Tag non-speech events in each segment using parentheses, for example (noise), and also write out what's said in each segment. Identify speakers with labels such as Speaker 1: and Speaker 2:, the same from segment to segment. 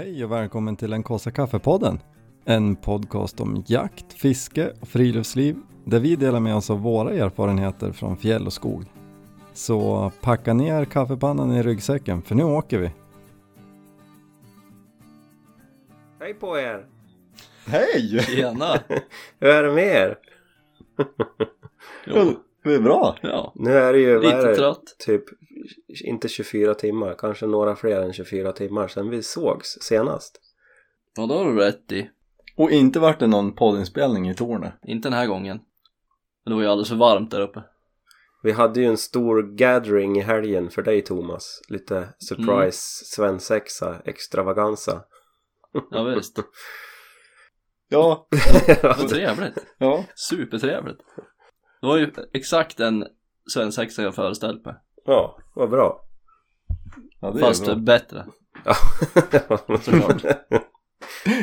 Speaker 1: Hej och välkommen till den kaffe kaffepodden. En podcast om jakt, fiske och friluftsliv där vi delar med oss av våra erfarenheter från fjäll och skog. Så packa ner kaffepannan i ryggsäcken för nu åker vi.
Speaker 2: Hej på er!
Speaker 3: Hej!
Speaker 4: Tjena!
Speaker 2: Hur är det med er?
Speaker 4: Jo,
Speaker 3: Det är bra.
Speaker 4: ja,
Speaker 2: Nu är det ju, vad är
Speaker 4: lite
Speaker 2: det?
Speaker 4: trött.
Speaker 2: Typ, inte 24 timmar, kanske några fler än 24 timmar sedan vi sågs senast.
Speaker 4: Ja, det har du rätt i.
Speaker 3: Och inte vart det någon poddinspelning i Torne.
Speaker 4: Inte den här gången. Men det var ju alldeles för varmt där uppe.
Speaker 2: Vi hade ju en stor gathering i helgen för dig Thomas. Lite surprise svensexa extravaganza.
Speaker 4: Ja, visst. (laughs)
Speaker 3: Ja,
Speaker 4: Det var trevligt.
Speaker 3: ja.
Speaker 4: Supertrevligt. Det var ju exakt en svensexa jag föreställt mig.
Speaker 2: ja, vad bra.
Speaker 3: ja det
Speaker 4: Fast
Speaker 3: är bra.
Speaker 4: bättre.
Speaker 2: Ja. (laughs)
Speaker 4: Såklart.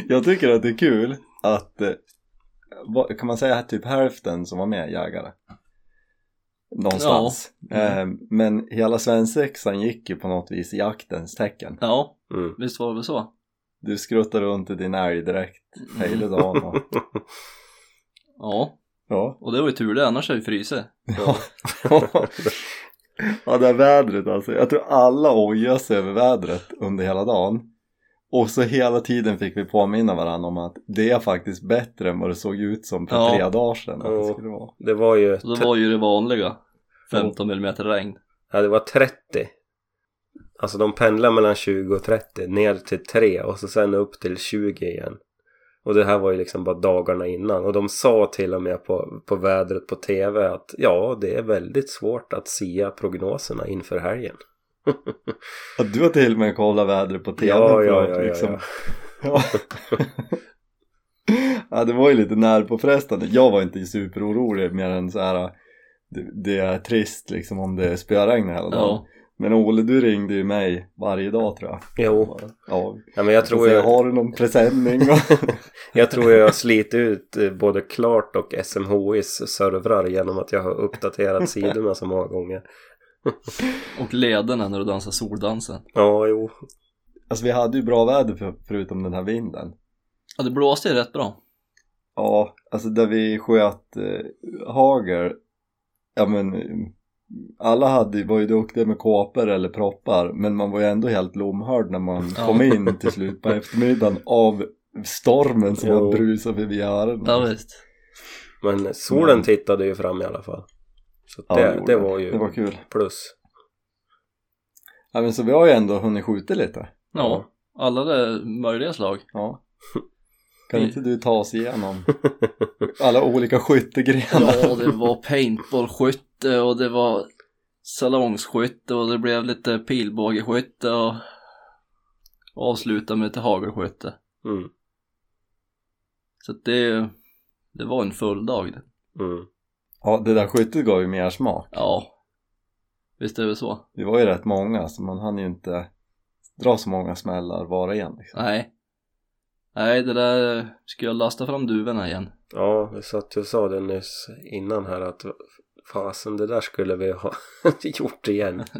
Speaker 3: Jag tycker att det är kul att, eh, kan man säga typ hälften som var med jägare? Någonstans.
Speaker 4: Ja. Mm.
Speaker 3: Eh, men hela svensexan gick ju på något vis i jaktens tecken.
Speaker 4: Ja,
Speaker 2: Mm.
Speaker 4: visst var det väl så?
Speaker 3: Du skruttade runt i din älg direkt hela dagen. Och, (laughs)
Speaker 4: Ja,
Speaker 3: ja.
Speaker 4: och det var ju tur det, annars hade vi frysit.
Speaker 3: Ja. (laughs) ja, det här vädret alltså. Jag tror alla ojade sig över vädret under hela dagen. Och så hela tiden fick vi påminna varandra om att det är faktiskt bättre än vad det såg ut som för
Speaker 4: Ja.
Speaker 3: tre dagar sedan att det skulle vara.
Speaker 2: Det var ju,
Speaker 4: det var ju det vanliga. 15 mm regn.
Speaker 2: ja, det var 30. Alltså de pendlar mellan 20 och 30 ner till 3 och så sen upp till 20 igen. Och det här var ju liksom bara dagarna innan. Och de sa till och med på, på vädret på tv att ja, det är väldigt svårt att sia prognoserna inför helgen. (laughs)
Speaker 3: Att du har till och med kollat vädret på tv
Speaker 2: Ja, ja,
Speaker 3: att
Speaker 2: ja, ja,
Speaker 3: liksom... ja. (laughs) (laughs) ja, det var ju lite nervpåfrestande. Jag var inte superorolig mer än så här. Det, det är trist liksom om det spöregnar hela dagen.
Speaker 4: Ja.
Speaker 3: Men Ole, du ringde ju mig varje dag tror jag.
Speaker 2: Jo,
Speaker 3: Ja,
Speaker 2: ja, men jag tror
Speaker 3: jag...
Speaker 2: jag,
Speaker 3: Har du någon presenning? (laughs) (laughs)
Speaker 2: Jag tror jag har slitit ut eh, både Klart och SMHIs servrar genom att jag har uppdaterat (laughs) sidorna så många gånger.
Speaker 4: Och lederna när du dansar soldansen.
Speaker 2: Ja, jo.
Speaker 3: alltså vi hade ju bra väder för, förutom den här vinden.
Speaker 4: Ja, det blåste ju rätt bra.
Speaker 3: Ja, alltså där vi sköt eh, hagel, ja men alla hade, var ju duktiga med kåpor eller proppar men man var ju ändå helt lomhörd när man
Speaker 4: Ja.
Speaker 3: kom in till slut på eftermiddagen av stormen som
Speaker 2: Jo.
Speaker 3: var brusade förbi öronen.
Speaker 4: Ja, visst.
Speaker 2: Men solen tittade ju fram i alla fall. Så
Speaker 3: Ja,
Speaker 2: det, var ju
Speaker 3: Det var kul.
Speaker 2: plus.
Speaker 3: Ja men så vi har ju ändå hunnit skjuta lite.
Speaker 4: Ja, alla de möjliga slag.
Speaker 3: Ja. (laughs) Kan inte du ta oss igenom alla olika skyttegrenar?
Speaker 4: Ja, det var paintballskytte och det var salongsskytte och det blev lite pilbågeskytte och avsluta med lite hagelskytte.
Speaker 2: Mm,
Speaker 4: Så det, det var en full dag
Speaker 2: mm.
Speaker 3: Ja, det där skyttet gav ju mer smak.
Speaker 4: Ja, visst är det väl så?
Speaker 3: Det var ju rätt många så man hann ju inte dra så många smällar var och en liksom.
Speaker 4: Nej. Nej, det där ska jag lasta fram duvorna igen.
Speaker 2: Ja, vi satt och sa det nyss innan här att fasen det där skulle vi ha (laughs) gjort igen. (laughs)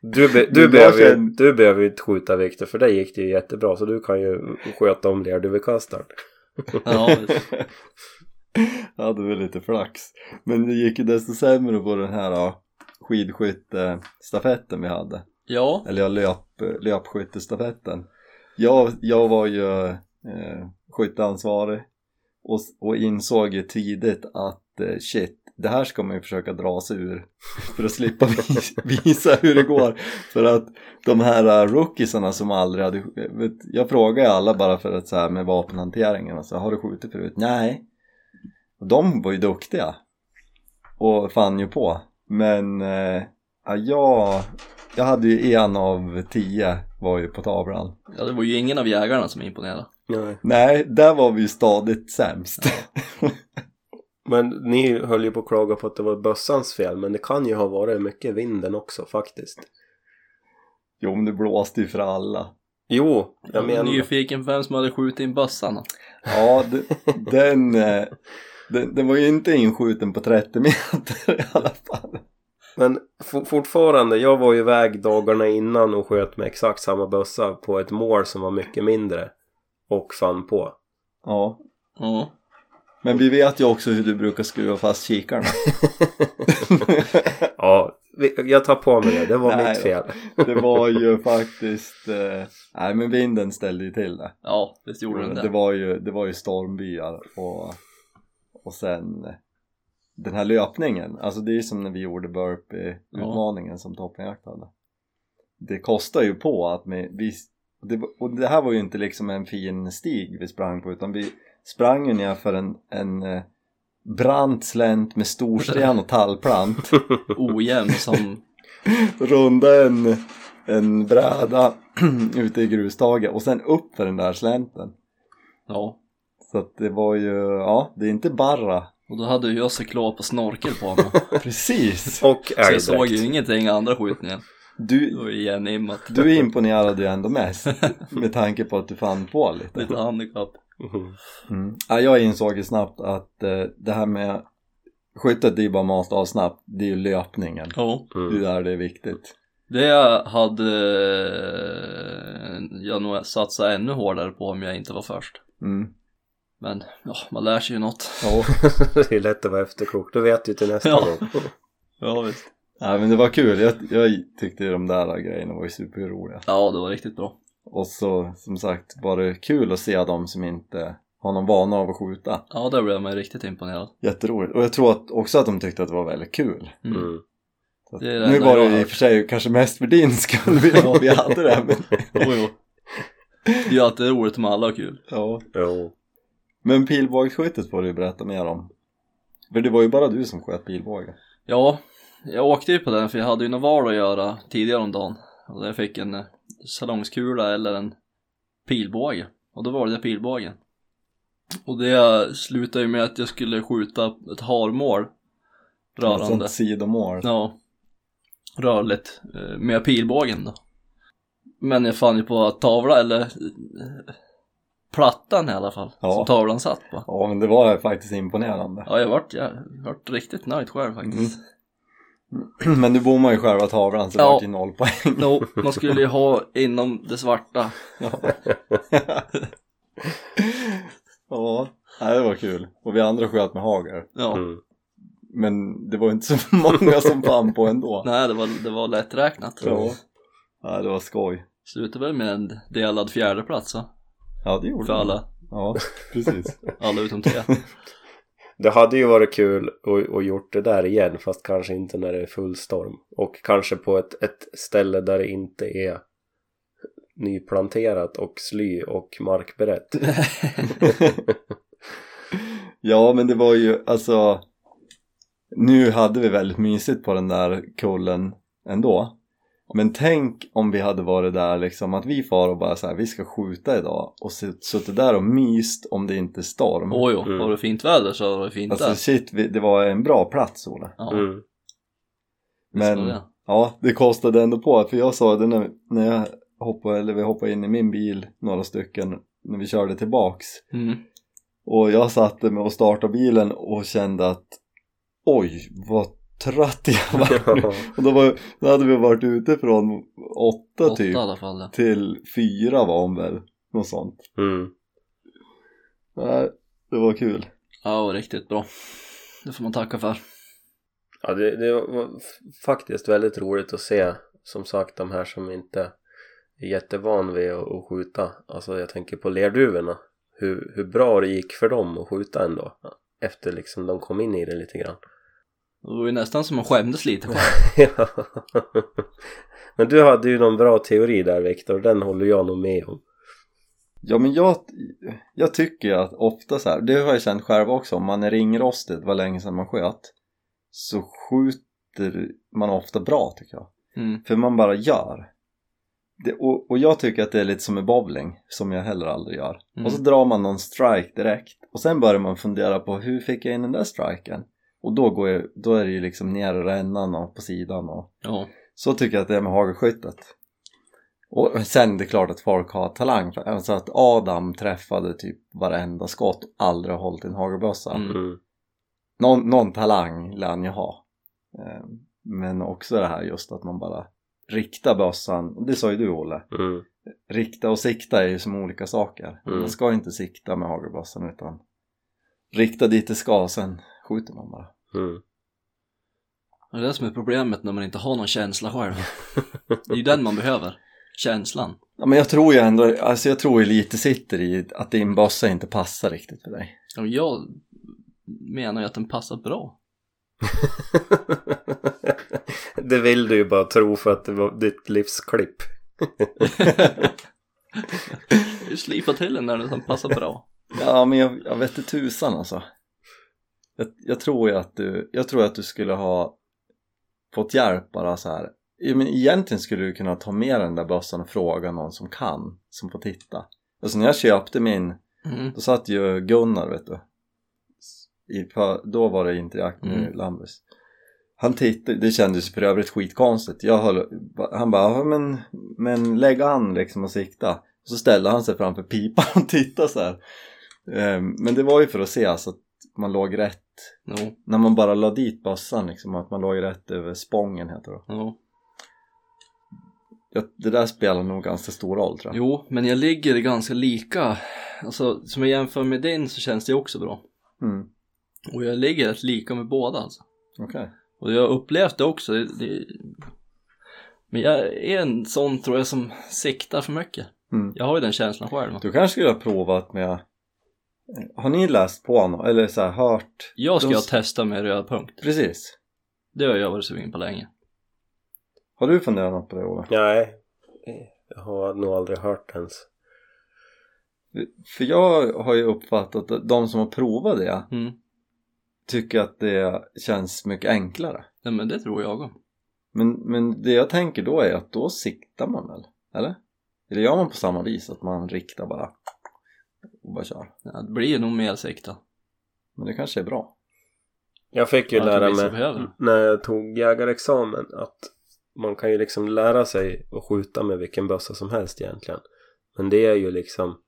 Speaker 2: Du, be, du,
Speaker 3: Det
Speaker 2: behöver,
Speaker 3: sen-
Speaker 2: du behöver ju inte skjuta Viktor för dig gick det ju jättebra så du kan ju sköta om lerduvekastaren.
Speaker 4: Ja.
Speaker 3: Jag hade väl lite flax. Men det gick ju desto sämre på den här skidskyttestafetten vi hade.
Speaker 4: ja,
Speaker 3: Eller ja, löp, löpskyttestafetten. Jag, jag var ju eh, skytteansvarig och, och insåg ju tidigt att eh, shit, det här ska man ju försöka dra sig ur (laughs) för att slippa (laughs) visa hur det går. För att de här eh, rookiesarna som aldrig hade, eh, vet, jag frågade ju alla bara för att så här med vapenhanteringen, alltså, har du skjutit förut? Nej. Och de var ju duktiga och fann ju på. Men eh, ja, jag, jag hade ju en av tio var ju på tavlan.
Speaker 4: ja, det var ju ingen av jägarna som imponerade.
Speaker 2: Nej.
Speaker 3: Nej, där var vi ju stadigt sämst. (laughs)
Speaker 2: Men ni höll ju på att klaga på att det var bössans fel men det kan ju ha varit mycket vinden också faktiskt.
Speaker 3: jo, men det blåste ju för alla.
Speaker 2: Jo, jag
Speaker 4: Jag är
Speaker 2: menar
Speaker 4: nyfiken på vem som hade skjutit in bössan.
Speaker 3: Ja, det, den, eh, den, den var ju inte inskjuten på 30 meter i alla fall.
Speaker 2: Men for, fortfarande, jag var ju iväg dagarna innan och sköt med exakt samma bössa på ett mål som var mycket mindre. Och fann på.
Speaker 3: Ja,
Speaker 4: Ja.
Speaker 3: men vi vet ju också hur du brukar skruva fast kikarna. (laughs)
Speaker 2: Ja, jag tar på mig det. Det var
Speaker 3: Nej,
Speaker 2: mitt fel.
Speaker 3: Det var ju faktiskt, eh, nej men vinden ställde ju till det.
Speaker 4: Ja, visst gjorde den
Speaker 3: Det
Speaker 4: det.
Speaker 3: var ju, det var ju stormbyar och, och sen eh, den här löpningen, alltså det är som när vi gjorde burpee-utmaningen som toppenjakt hade. Det kostar ju på att vi, det, och det här var ju inte liksom en fin stig vi sprang på utan vi sprang ju ner för en, en eh, brant slänt med storsten och tallplant (laughs)
Speaker 4: Ojämn som...
Speaker 3: runda en, en bräda (clears throat) ute i grustaget och sen upp för den där slänten.
Speaker 4: Ja.
Speaker 3: Så att det var ju, ja det är inte bara
Speaker 4: Och då hade ju jag cyklop och snorkel på mig. (laughs)
Speaker 3: Precis!
Speaker 2: Och
Speaker 4: Så jag såg ju
Speaker 2: älgdräkt.
Speaker 4: ingenting andra skjutningen. Det
Speaker 3: Du,
Speaker 4: var ju igenimmat.
Speaker 3: du imponerade ju ändå mest med tanke på att du fann på lite.
Speaker 4: Lite handikapp.
Speaker 2: Mhm.
Speaker 3: Mm. Ja, jag insåg ju snabbt att eh, det här med skyttet det är ju bara mast av snabbt, det är ju löpningen.
Speaker 4: Ja.
Speaker 3: Det är
Speaker 2: Mm.
Speaker 3: där det är viktigt.
Speaker 4: Det hade eh, jag nog satsat ännu hårdare på om jag inte var först.
Speaker 3: Mm.
Speaker 4: Men ja, man lär sig ju något.
Speaker 3: Ja. (laughs)
Speaker 2: det är lätt att vara efterklok. Du vet ju till nästa
Speaker 4: Ja.
Speaker 2: gång. (laughs)
Speaker 4: Ja, visst.
Speaker 3: ja men det var kul, jag, jag tyckte de där grejerna var ju superroliga.
Speaker 4: Ja, det var riktigt bra.
Speaker 3: Och så som sagt var det kul att se de som inte har någon vana av att skjuta.
Speaker 4: Ja, där blev man riktigt imponerad.
Speaker 3: Jätteroligt. Och jag tror att också att de tyckte att det var väldigt kul.
Speaker 4: Mm.
Speaker 2: Mm.
Speaker 3: Så att,
Speaker 4: Det är det
Speaker 3: nu var det i och för sig kanske mest för din skull vi, vi hade det. Men, (laughs)
Speaker 4: Jo, jo. Det är ju alltid roligt om alla har kul.
Speaker 3: ja.
Speaker 2: Jo.
Speaker 3: Men pilbågsskyttet får du berätta mer om. För det var ju bara du som sköt pilbåge.
Speaker 4: Ja, jag åkte ju på den för jag hade ju något val att göra tidigare om dagen. Och jag fick en eh, salongskula eller en pilbåge. Och då valde jag pilbågen. Och det slutade ju med att jag skulle skjuta ett harmål.
Speaker 3: Ett
Speaker 4: Rörande.
Speaker 3: sånt sidomål.
Speaker 4: Ja. Rörligt. eh, Med pilbågen då. Men jag fann ju på tavla eller eh, plattan i alla fall.
Speaker 3: Ja.
Speaker 4: Som tavlan satt på.
Speaker 3: Ja men det var faktiskt imponerande.
Speaker 4: Ja, jag vart, jag vart riktigt nöjd själv faktiskt. (clears throat)
Speaker 3: Men du bommade ju själva tavlan så det
Speaker 4: Ja.
Speaker 3: vart ju noll poäng.
Speaker 4: No, man skulle ju ha inom det svarta.
Speaker 3: Ja. (laughs) ja, nej, det var kul. Och vi andra sköt med hagel.
Speaker 4: Ja.
Speaker 2: Mm.
Speaker 3: Men det var inte så (laughs) många som fann på ändå.
Speaker 4: Nej, det var, det var lätträknat.
Speaker 3: Ja. ja, det var skoj.
Speaker 4: Slutade väl med en delad fjärdeplats va?
Speaker 3: Ja, det gjorde
Speaker 4: För
Speaker 3: det.
Speaker 4: alla,
Speaker 3: Ja, (laughs) precis.
Speaker 4: alla utom tre. (laughs)
Speaker 2: Det hade ju varit kul att, att gjort det där igen fast kanske inte när det är full storm. Och kanske på ett, ett ställe där det inte är nyplanterat och sly och markberett. (laughs)
Speaker 3: ja, men det var ju alltså Nu hade vi väldigt mysigt på den där kullen ändå Men tänk om vi hade varit där liksom att vi far och bara så här, vi ska skjuta idag och sutt- suttit där och myst om det inte är storm
Speaker 4: Åh jo,
Speaker 2: Mm.
Speaker 4: var det fint väder så var det fint
Speaker 3: Alltså
Speaker 4: där.
Speaker 3: shit, vi, det var en bra plats Ola
Speaker 4: Ja,
Speaker 2: Mm.
Speaker 3: Men
Speaker 4: det.
Speaker 3: ja, det kostade ändå på för jag sa det när, när jag hoppade, eller vi hoppade in i min bil några stycken när vi körde tillbaks
Speaker 4: Mm.
Speaker 3: Och jag satte mig och startade bilen och kände att oj, vad trött (laughs) jag var. Och då, var, då hade vi varit ute från åtta,
Speaker 4: Åtta
Speaker 3: typ
Speaker 4: fall. Ja.
Speaker 3: till fyra var hon väl, något sånt.
Speaker 2: Mm.
Speaker 3: Nej, det var kul.
Speaker 4: ja, det var riktigt bra. Det får man tacka för.
Speaker 2: Ja, det, det var faktiskt väldigt roligt att se som sagt de här som inte är jättevan vid att, att skjuta. Alltså jag tänker på lerduvorna. Hur, hur bra det gick för dem att skjuta ändå. Efter liksom de kom in i det lite grann.
Speaker 4: Det var ju nästan som man skämdes lite på.
Speaker 2: Ja. (laughs) Men du hade ju någon bra teori där Viktor, den håller jag nog med om.
Speaker 3: Ja men jag, jag tycker att ofta så här, det har jag känt själv också, om man är ringrostig, det var länge sedan man sköt, så skjuter man ofta bra tycker jag.
Speaker 4: Mm.
Speaker 3: För man bara gör. Det, och, och jag tycker att det är lite som i bowling, som jag heller aldrig gör.
Speaker 4: Mm.
Speaker 3: Och så drar man någon strike direkt. Och sen börjar man fundera på hur fick jag in den där striken? Och då, går jag, då är det ju liksom ner i rännan och på sidan och
Speaker 4: Ja.
Speaker 3: så tycker jag att det är med hagelskyttet. Och sen det är klart att folk har talang. Alltså att Adam träffade typ varenda skott och aldrig har hållit en hagelbössa.
Speaker 4: Mm.
Speaker 2: Mm.
Speaker 3: Någon, någon talang lär han ju ha. Eh, men också det här just att man bara riktar bössan, det sa ju du Olle,
Speaker 2: Mm.
Speaker 3: rikta och sikta är ju som olika saker.
Speaker 2: Mm.
Speaker 3: Man ska inte sikta med hagelbössan utan rikta dit det ska, sen skjuter man bara.
Speaker 2: Mm.
Speaker 4: Det är det som är problemet när man inte har någon känsla själv. (laughs) Det är ju den man behöver. Känslan.
Speaker 3: Ja, men jag tror ju ändå, alltså jag tror ju lite sitter i att din bössa inte passar riktigt för dig.
Speaker 4: Ja, Jag menar ju att den passar bra. (laughs)
Speaker 2: det vill du ju bara tro för att det var ditt livsklipp. (laughs)
Speaker 4: Du slipar till den där den passar bra.
Speaker 3: Ja men jag, jag vet inte tusan alltså. Jag, jag tror ju att du, jag tror att du skulle ha fått hjälp bara så här. Men egentligen skulle du kunna ta med den där bössan och fråga någon som kan, som får titta. Alltså när jag köpte min,
Speaker 4: Mm.
Speaker 3: då satt ju Gunnar vet du. I, då var det inte jakt, nu
Speaker 4: Mm.
Speaker 3: Lambus. Han tittade, det kändes för övrigt skitkonstigt. Jag höll, han bara, "Ja, men, men lägg an liksom och sikta. Och så ställde han sig framför pipan och tittade så här. Ehm, Men det var ju för att se alltså att man låg rätt
Speaker 4: Jo,
Speaker 3: när man bara la dit bössan liksom att man låg rätt över spången heter det.
Speaker 4: jo.
Speaker 3: Ja, det där spelar nog ganska stor roll tror jag.
Speaker 4: Jo, men jag ligger ganska lika. Alltså, som jag jämför med din så känns det också bra.
Speaker 3: Mm.
Speaker 4: Och jag ligger rätt lika med båda alltså.
Speaker 3: Okej.
Speaker 4: Och jag har upplevt det också. Det, det... Men jag är en sån tror jag som siktar för mycket.
Speaker 3: Mm.
Speaker 4: Jag har ju den känslan själv.
Speaker 3: Du kanske skulle ha provat med Har ni läst på något eller så här, hört?
Speaker 4: Jag ska
Speaker 3: De-
Speaker 4: testa med röd punkt.
Speaker 3: Precis.
Speaker 4: Det har jag varit sugen på länge.
Speaker 3: Har du funderat något på det Ola?
Speaker 2: Nej, jag har nog aldrig hört ens.
Speaker 3: För jag har ju uppfattat att de som har provat det
Speaker 4: Mm.
Speaker 3: tycker att det känns mycket enklare.
Speaker 4: Nej men det tror jag om.
Speaker 3: Men, men det jag tänker då är att då siktar man väl? Eller? Eller gör man på samma vis att man riktar bara och bara kör?
Speaker 4: Ja, det blir ju nog mer sikta.
Speaker 3: Men det kanske är bra.
Speaker 2: Jag fick ju
Speaker 4: Ja, jag
Speaker 2: lära mig när jag tog jägarexamen att man kan ju liksom lära sig att skjuta med vilken bössa som helst egentligen. Men det är ju liksom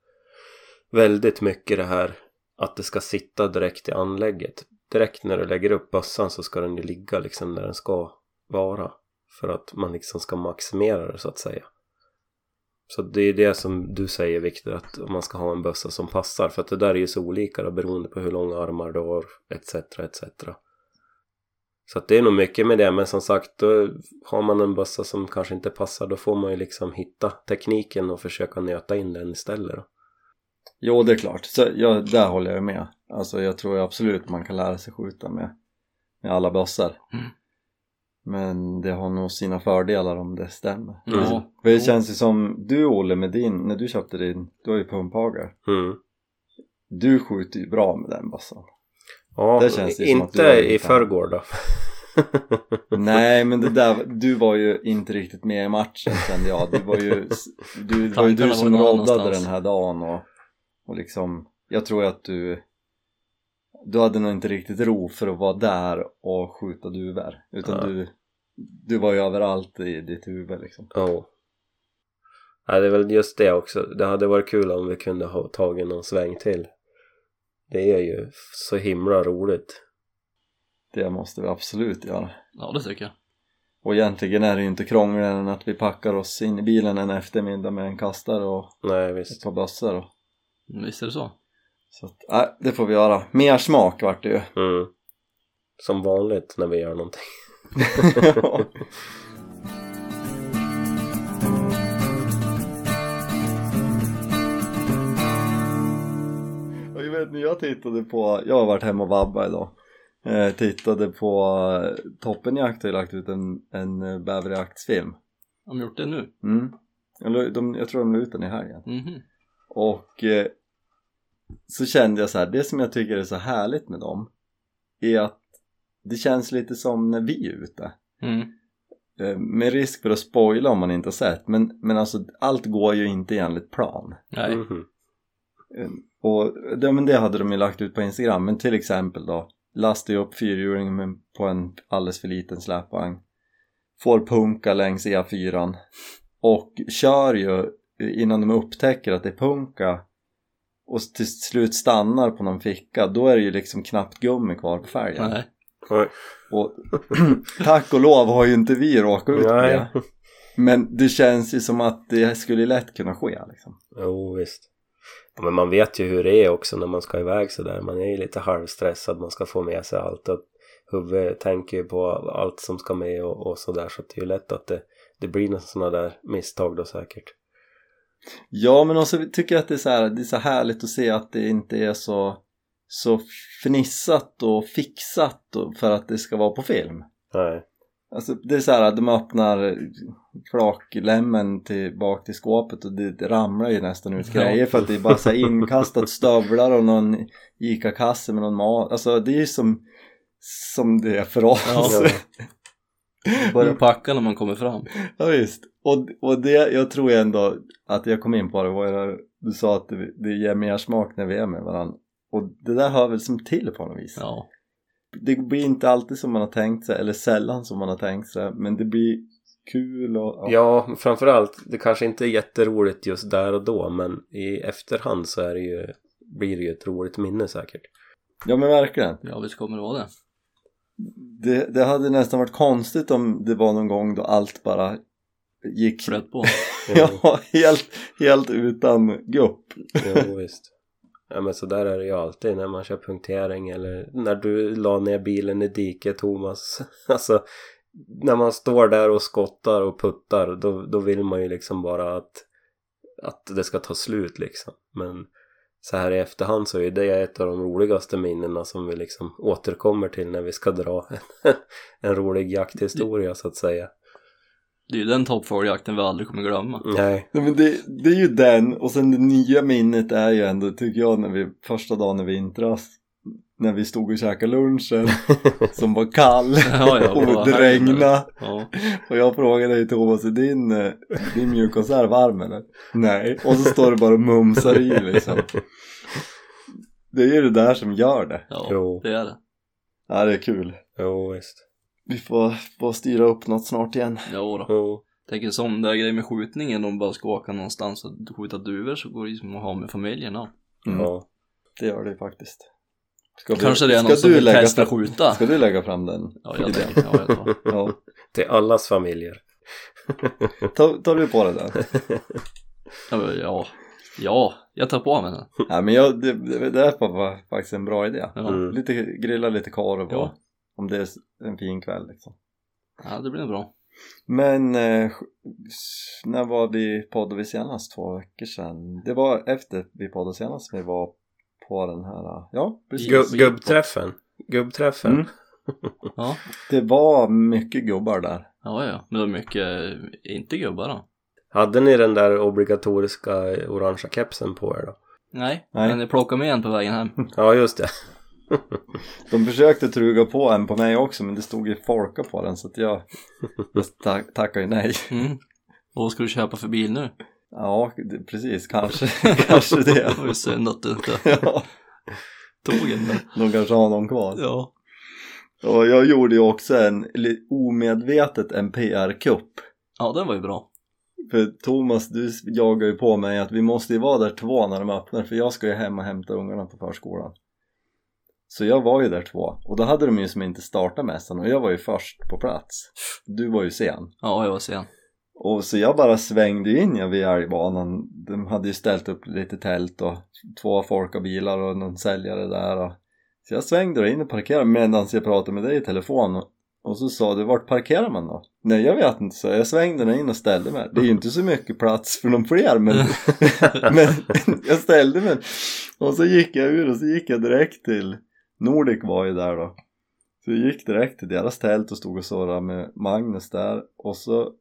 Speaker 2: väldigt mycket det här att det ska sitta direkt i anlägget. Direkt när du lägger upp bössan så ska den ju ligga liksom där den ska vara. För att man liksom ska maximera det så att säga. Så det är det som du säger Viktor att man ska ha en bössa som passar. För att det där är ju så olika då, beroende på hur långa armar du har etc. etc. Så att det är nog mycket med det men som sagt då har man en bössa som kanske inte passar då får man ju liksom hitta tekniken och försöka nöta in den istället då.
Speaker 3: Jo, det är klart. Så, ja, där håller jag med. Alltså jag tror absolut man kan lära sig skjuta med, med alla bössor.
Speaker 4: Mm.
Speaker 3: Men det har nog sina fördelar om det stämmer.
Speaker 4: Ja.
Speaker 3: För det känns ju som du Olle med din, när du köpte din, du har ju pumphagel.
Speaker 2: Mm.
Speaker 3: Du skjuter ju bra med den bössan.
Speaker 2: Ja,
Speaker 3: Det känns ju som att du
Speaker 2: inte i förrgår då. (laughs)
Speaker 3: Nej men det där, du var ju inte riktigt med i matchen kände jag. Det var ju, du, det var ju du som roddade den här dagen och, och liksom, jag tror att du du hade nog inte riktigt ro för att vara där och skjuta duvor utan
Speaker 2: Ja.
Speaker 3: du du var ju överallt i ditt huvud liksom.
Speaker 2: Ja. Nej, det är väl just det också. Det hade varit kul om vi kunde ha tagit någon sväng till. Det är ju så himla roligt.
Speaker 3: Det måste vi absolut göra.
Speaker 4: Ja det tycker jag.
Speaker 3: Och egentligen är det ju inte krångligare än att vi packar oss in i bilen en eftermiddag med en kastare och
Speaker 2: Nej,
Speaker 3: ett
Speaker 2: visst.
Speaker 3: par bössor. Och,
Speaker 4: Visst är det så.
Speaker 3: Så att, nej, det får vi göra. Mer smak vart det ju. (laughs)
Speaker 2: Mm. Som vanligt när vi gör någonting. (laughs)
Speaker 3: Och jag vet när jag tittade på, jag har varit hemma och vabbat idag eh, Tittade på eh, Toppenjakt har ju lagt ut en, en eh, bäverjaktsfilm
Speaker 4: Har de gjort det nu?
Speaker 3: mm. jag, la- de, jag tror de la ut den i helgen
Speaker 4: Mhm.
Speaker 3: Och eh, så kände jag så här, det som jag tycker är så härligt med dem Är att det känns lite som när vi är ute
Speaker 4: Mm.
Speaker 3: eh, Med risk för att spoila om man inte har sett men, men alltså allt går ju inte enligt plan
Speaker 4: Nej.
Speaker 3: Eh, Och det, men det hade de ju lagt ut på Instagram, men till exempel då Lastar upp fyrhjulingen på en alldeles för liten släpvagn Får punka längs E4 Och kör ju innan de upptäcker att det är punka Och till slut stannar på någon ficka Då är det ju liksom knappt gummi kvar på fälgen
Speaker 4: Nej.
Speaker 3: Och (clears throat) tack och lov har ju inte vi råkat ut
Speaker 2: Nej.
Speaker 3: det. Men det känns ju som att det skulle lätt kunna ske liksom.
Speaker 2: Jo, visst. Ja, men man vet ju hur det är också när man ska iväg sådär. Man är ju lite halvstressad, man ska få med sig allt. Och huvudet tänker ju på allt som ska med och, och sådär. Så det är ju lätt att det, det blir några sådana där misstag då säkert.
Speaker 3: Ja men också tycker jag att det är så här, det är så härligt att se att det inte är så så fnissat och fixat och, för att det ska vara på film.
Speaker 2: Nej.
Speaker 3: Alltså det är så här att de öppnar flaklämmen till, bak till skåpet och det, det ramlar ju nästan ut grejer för att det är bara så här inkastat stövlar och någon ICA-kasse med någon mat. Alltså det är ju som, som det är för oss.
Speaker 4: Ja. Börja packa när man kommer fram.
Speaker 3: Ja visst, och, och det, jag tror ju ändå att jag kom in på det var där du sa att det, det ger mer smak när vi är med varandra och det där hör väl som till på något vis
Speaker 4: Ja.
Speaker 3: det blir inte alltid som man har tänkt sig eller sällan som man har tänkt sig men det blir kul och
Speaker 2: Ja, framförallt, det kanske inte är jätteroligt just där och då men i efterhand så är det ju, blir det ju ett roligt minne säkert.
Speaker 3: ja men verkligen
Speaker 4: Ja, visst kommer det vara det.
Speaker 3: det, det hade nästan varit konstigt om det var någon gång då allt bara gick
Speaker 4: Flöt på. (laughs)
Speaker 3: ja, helt, helt utan gupp
Speaker 2: Jo, visst. Ja men så där är det ju alltid när man kör punktering eller när du la ner bilen i diket Thomas. (laughs) Alltså när man står där och skottar och puttar då, då vill man ju liksom bara att, att det ska ta slut liksom. Men så här i efterhand så är det ett av de roligaste minnena som vi liksom återkommer till när vi ska dra en, (laughs) en rolig jakthistoria så att säga.
Speaker 4: Det är ju den toppfågeljakten vi aldrig kommer glömma.
Speaker 2: Nej.
Speaker 3: Nej, men det, det är ju den och sen det nya minnet är ju ändå tycker jag när vi första dagen i vintras när vi stod och käkade lunchen (laughs) som var kall
Speaker 4: Ja, ja,
Speaker 3: och det regnade
Speaker 4: Ja.
Speaker 3: och jag frågade dig Thomas är din, din mjukkonserv varm eller? Nej och så står det bara och mumsar i liksom (laughs) Det är ju det där som gör det
Speaker 4: Ja,
Speaker 2: Jo.
Speaker 4: det är det.
Speaker 3: Ja det är kul
Speaker 2: Jo visst.
Speaker 3: Vi får, får styra upp något snart igen
Speaker 4: Jo då.
Speaker 2: Jo.
Speaker 4: Tänker som det här grejen med skjutningen, om de bara ska åka någonstans och skjuta duvor så går det ju som att ha med familjen ja.
Speaker 3: mm.
Speaker 2: Ja.
Speaker 3: Det gör det ju faktiskt ska
Speaker 4: Kanske det är
Speaker 3: ska
Speaker 4: någon som
Speaker 3: du
Speaker 4: vill
Speaker 3: lägga
Speaker 4: testa
Speaker 3: fram-
Speaker 4: skjuta.
Speaker 3: Ska du lägga fram den?
Speaker 4: Ja, jag tänker, ja, jag. (laughs)
Speaker 3: Ja.
Speaker 2: Till allas familjer. (laughs)
Speaker 3: Tar, tar du på det där? (laughs)
Speaker 4: Ja, ja, ja, jag tar på mig den.
Speaker 3: Ja men jag, det, det, det här var faktiskt en bra idé.
Speaker 4: Ja,
Speaker 2: Mm.
Speaker 3: Lite, grilla lite korv och
Speaker 4: Ja.
Speaker 3: Om det är en fin kväll liksom.
Speaker 4: ja det blir nog bra.
Speaker 3: Men eh, när var vi poddade vi senast? Två veckor sedan? Det var efter vi poddade senast som vi var på den här, ja precis.
Speaker 2: Gubb, gubbträffen. Gubbträffen.
Speaker 3: Mm. (laughs)
Speaker 4: Ja,
Speaker 3: Det var mycket gubbar där.
Speaker 4: ja, ja. Men det var mycket, eh, inte gubbar då.
Speaker 2: Hade ni den där obligatoriska orangea kepsen på er då?
Speaker 4: Nej,
Speaker 3: Nej.
Speaker 4: men jag plockade med en på vägen hem. (laughs)
Speaker 2: Ja just det. (laughs)
Speaker 3: De försökte truga på en på mig också men det stod ju folka på den så att jag, jag tack, tackade ju nej. (laughs)
Speaker 4: Mm. Och vad ska du köpa för bil nu?
Speaker 3: Ja, precis, kanske, (laughs) kanske det.
Speaker 4: Det var ju synd att du inte
Speaker 3: Ja,
Speaker 4: tog en
Speaker 3: de kanske har någon kvar.
Speaker 4: Ja.
Speaker 3: Och jag gjorde ju också en, omedvetet en PR-kupp.
Speaker 4: Ja, den var ju bra.
Speaker 3: För Thomas, du jagar ju på mig att vi måste ju vara där två när de öppnar för jag ska ju hem och hämta ungarna på förskolan. Så jag var ju där två och då hade de ju som inte startat mässan och jag var ju först på plats. Du var ju sen.
Speaker 4: Ja, jag var sen.
Speaker 3: Och så jag bara svängde in jag vid älgbanan. De hade ju ställt upp lite tält och två folkabilar och någon säljare där. Och... Så jag svängde in och parkerade medan jag pratade med dig i telefon. Och, och så sa du, vart parkerar man då? Nej jag vet inte, så jag svängde in och ställde mig. Det är ju inte så mycket plats för någon fler men, (laughs) (laughs) men jag ställde mig. Och så gick jag ur och så gick jag direkt till Nordic var ju där då. Så jag gick direkt till deras tält och stod och surrade med Magnus där. Och så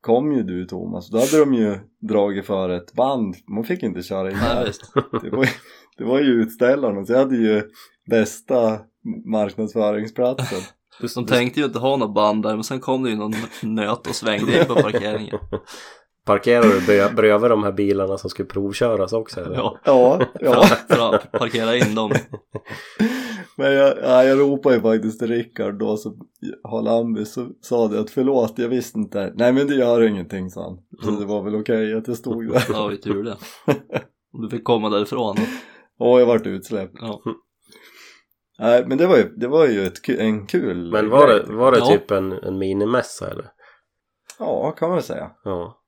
Speaker 3: kom ju du Thomas, då hade de ju dragit för ett band, man fick inte köra in
Speaker 4: visst.
Speaker 3: Det var, ju- det var ju utställarna, så jag hade ju bästa marknadsföringsplatsen.
Speaker 4: De tänkte ju inte ha något band där, men sen kom det ju någon nöt och svängde in på parkeringen. (laughs)
Speaker 2: Parkerar du bredvid de här bilarna som skulle provköras också eller?
Speaker 4: Ja,
Speaker 3: Ja, (laughs) ja.
Speaker 4: att parkera in dem. (laughs)
Speaker 3: Men jag, ja, jag ropade ju faktiskt till Rickard då som har Lambi så sa det att förlåt jag visste inte. Nej men det gör ingenting sa han. Så det var väl okej att jag stod där.
Speaker 4: Ja, vi tur det. (laughs) Du fick komma därifrån.
Speaker 3: Och jag vart utsläppt.
Speaker 4: Ja.
Speaker 3: Nej, men det var ju, det var ju ett, en kul
Speaker 2: Men var det, var det
Speaker 4: Ja.
Speaker 2: typ en, en minimässa eller?
Speaker 3: Ja, kan man väl säga.
Speaker 2: Ja.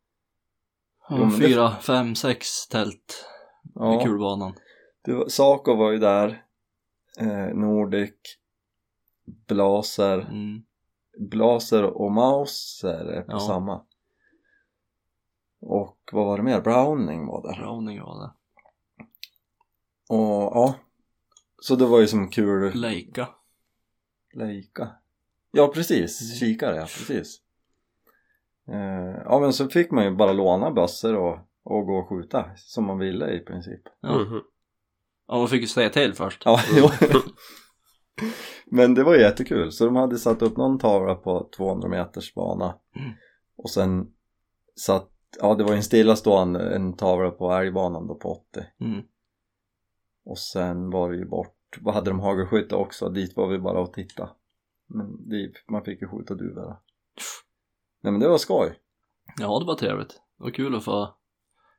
Speaker 3: Jo, men det-
Speaker 4: Fyra, fem, sex tält i
Speaker 3: Ja,
Speaker 4: kulbanan.
Speaker 3: det var, Saco var ju där. Eh, Nordic. Blaser.
Speaker 4: Mm.
Speaker 3: Blaser och Mauser är på
Speaker 4: Ja.
Speaker 3: samma. Och vad var det mer? Browning var där.
Speaker 4: Browning var det.
Speaker 3: Och ja. Så det var ju som kul.
Speaker 4: Leica.
Speaker 3: Leica. Ja precis, kikare ja precis. Eh, ja men så fick man ju bara låna bössor och, och gå och skjuta som man ville i princip.
Speaker 4: Ja.
Speaker 2: Mhm.
Speaker 4: ja, man fick ju säga till först.
Speaker 3: Ja, jo. (laughs) Men det var jättekul. Så de hade satt upp någon tavla på 200 meters bana.
Speaker 4: Mm.
Speaker 3: Och sen satt, ja det var en stillastående en tavla på älgbanan då på 80.
Speaker 4: Mm.
Speaker 3: Och sen var det ju bort, vad hade de hagelskytte också? Dit var vi bara och titta. Men dit, man fick ju skjuta duvor. Nej men det var skoj.
Speaker 4: Ja, det var trevligt. Det var kul att få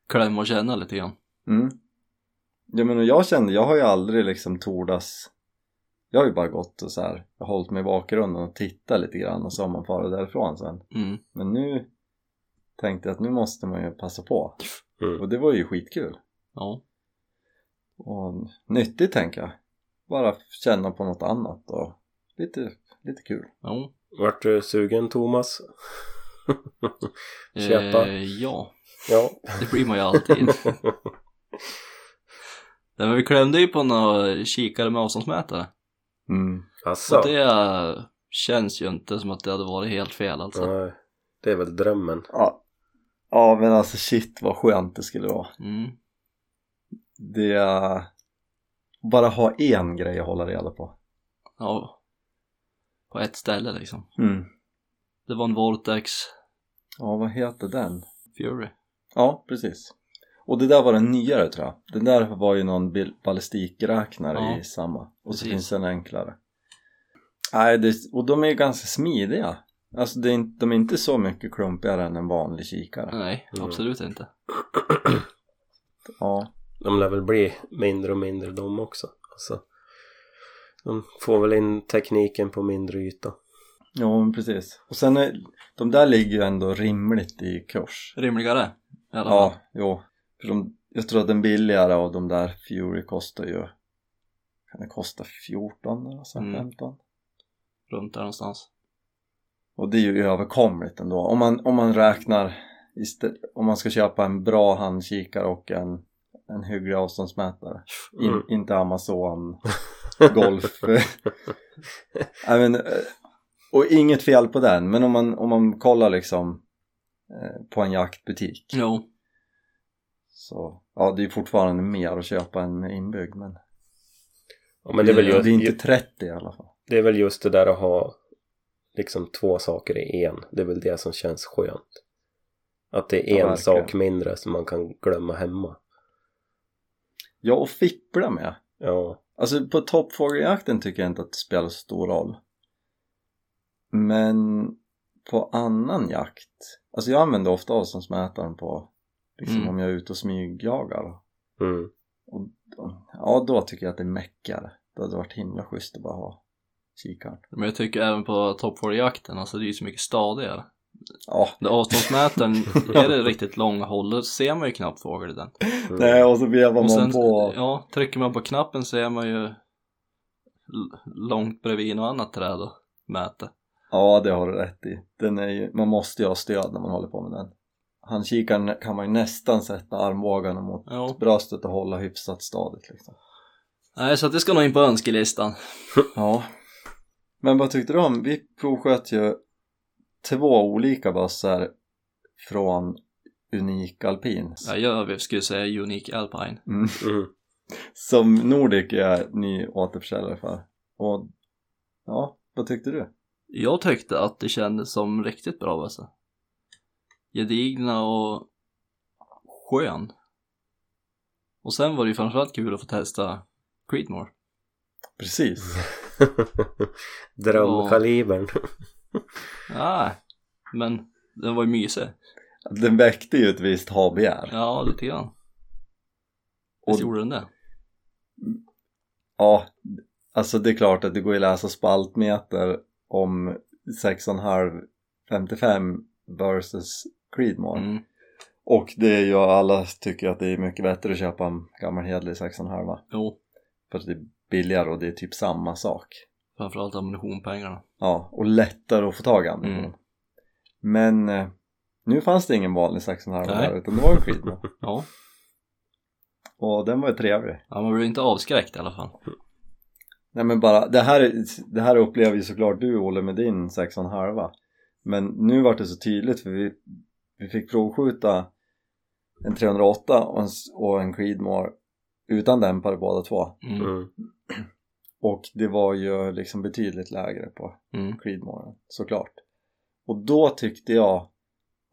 Speaker 4: klämma och känna lite grann.
Speaker 3: Mm. Ja men jag kände, jag har ju aldrig liksom tordas Jag har ju bara gått och så här, jag har hållit mig i bakgrunden och tittat lite grann och så har man farit därifrån sen
Speaker 4: Mm.
Speaker 3: Men nu tänkte jag att nu måste man ju passa på
Speaker 2: Mm.
Speaker 3: och det var ju skitkul
Speaker 4: Ja.
Speaker 3: och nyttigt tänker jag bara känna på något annat och lite, lite kul
Speaker 4: Jo.
Speaker 2: Vart du sugen Thomas? (laughs) Köpa?
Speaker 4: Eh, ja,
Speaker 2: Ja.
Speaker 4: det blir man ju alltid. (laughs) Nej, men vi klämde ju på några kikare med avståndsmätare.
Speaker 3: mm.
Speaker 2: Asså?
Speaker 4: Och det känns ju inte som att det hade varit helt fel alltså.
Speaker 2: Nej. Det är väl drömmen.
Speaker 3: ja. ja men alltså shit vad skönt det skulle vara
Speaker 4: Mm.
Speaker 3: det är bara ha en grej att hålla reda på
Speaker 4: Ja. På ett ställe liksom.
Speaker 3: mm.
Speaker 4: Det var en Vortex
Speaker 3: ja vad heter den?
Speaker 4: Fury.
Speaker 3: Ja, precis. Och det där var den nyare tror jag. Den där var ju någon ballistikräknare
Speaker 4: Ja,
Speaker 3: i samma. Och så
Speaker 4: precis.
Speaker 3: finns det en enklare. Nej, det, och de är ju ganska smidiga. Alltså det är inte, de är inte så mycket klumpigare än en vanlig kikare.
Speaker 4: Nej,
Speaker 2: Mm.
Speaker 4: absolut inte.
Speaker 3: Ja,
Speaker 2: De lär väl bli mindre och mindre de också. Alltså, de får väl in tekniken på mindre yta.
Speaker 3: ja men precis. Och sen är, de där ligger ju ändå rimligt i kurs.
Speaker 4: Rimligare
Speaker 3: Ja, jo. För de, jag tror att den billigare av de där Fury kostar ju kan det kosta 14 eller så,
Speaker 4: Mm.
Speaker 3: 15?
Speaker 4: Runt där någonstans.
Speaker 3: Och det är ju överkomligt ändå. Om man, om man räknar, om man ska köpa en bra handkikare och en, en hygglig avståndsmätare. In,
Speaker 2: Mm.
Speaker 3: Inte Amazon (laughs) Golf. (laughs) Nej, men, eh, och inget fel på den, men om man, om man kollar liksom eh, på en jaktbutik
Speaker 4: Jo,
Speaker 3: så ja, det är fortfarande mer att köpa än med inbyggd men,
Speaker 2: Ja, men det är, väl
Speaker 3: det är
Speaker 2: just,
Speaker 3: inte 30 i alla fall.
Speaker 2: det är väl just det där att ha liksom två saker i en. Det är väl det som känns skönt. Att det är
Speaker 3: Ja,
Speaker 2: en
Speaker 3: verkligen.
Speaker 2: sak mindre som man kan glömma hemma.
Speaker 3: Ja, och fippla med.
Speaker 2: Ja,
Speaker 3: Alltså på toppfågeljakten tycker jag inte att det spelar så stor roll. Men på annan jakt, alltså jag använder ofta avståndsmätaren på liksom
Speaker 4: Mm.
Speaker 3: om jag är ute och smygjagar.
Speaker 2: mm.
Speaker 3: Och, ja, då tycker jag att det är meckigare. Det hade varit himla schysst att bara ha kikaren.
Speaker 4: men jag tycker även på Top 40-jakten, alltså det är ju så mycket stadigare.
Speaker 3: Ja,
Speaker 4: avståndsmätaren (laughs) är det riktigt långa håll, då ser man ju knappt fågel i den.
Speaker 2: Mm.
Speaker 3: nej och så vevar man
Speaker 4: sen,
Speaker 3: på.
Speaker 4: ja, trycker man på knappen så är man ju långt bredvid något annat träd och mäter.
Speaker 3: Ja, det har du rätt i. Den är ju, man måste ju ha stöd när man håller på med den. Handkikaren kan man ju nästan sätta armbågarna mot
Speaker 4: Ja.
Speaker 3: bröstet och hålla hyfsat stadigt liksom.
Speaker 4: Nej, så att det ska nog in på önskelistan.
Speaker 3: Ja. Men vad tyckte du om? Vi provsköt ju två olika bössor från Unik Alpin.
Speaker 4: Ja, jag skulle säga Unique Alpine.
Speaker 3: Mm.
Speaker 2: Mm.
Speaker 3: Som Nordic är ny återförsäljare för. Och ja, vad tyckte du?
Speaker 4: Jag tyckte att det kändes som riktigt bra bössa. Gedigna och skön. Och sen var det ju framförallt kul att få testa Creedmoor.
Speaker 3: Precis. (laughs)
Speaker 2: Drömkalibern.
Speaker 4: Nej, (laughs) men den var ju mysig.
Speaker 3: Den väckte ju ett visst ha-begär.
Speaker 4: Ja, lite grann.
Speaker 3: Och-
Speaker 4: Visst gjorde den det?
Speaker 3: Ja, Alltså det är klart att det går att läsa spaltmeter om 6,5 55 versus Creedmoor.
Speaker 4: Mm.
Speaker 3: Och det är ju alla tycker att det är mycket bättre att köpa en gammal hederlig 6,5
Speaker 4: Jo,
Speaker 3: för att det är billigare och det är typ samma sak.
Speaker 4: Framförallt ammunitionpengarna.
Speaker 3: Ja, och lättare att få tag i ammunition.
Speaker 4: Mm.
Speaker 3: Men eh, nu fanns det ingen vanlig 6,5
Speaker 4: Nej.
Speaker 3: där utan det var en Creedmoor. (laughs)
Speaker 4: Ja,
Speaker 3: och den var ju trevlig.
Speaker 4: ja man blir inte avskräckt i alla fall.
Speaker 3: Nej men bara, det här, det här upplever ju såklart du Olle med din 6,5 Men nu var det så tydligt för vi, vi fick provskjuta en 308 och en, och en Creedmoor utan dämpare båda två
Speaker 4: Mm.
Speaker 2: Mm.
Speaker 3: och det var ju liksom betydligt lägre på
Speaker 4: Mm.
Speaker 3: Creedmooren såklart och då tyckte jag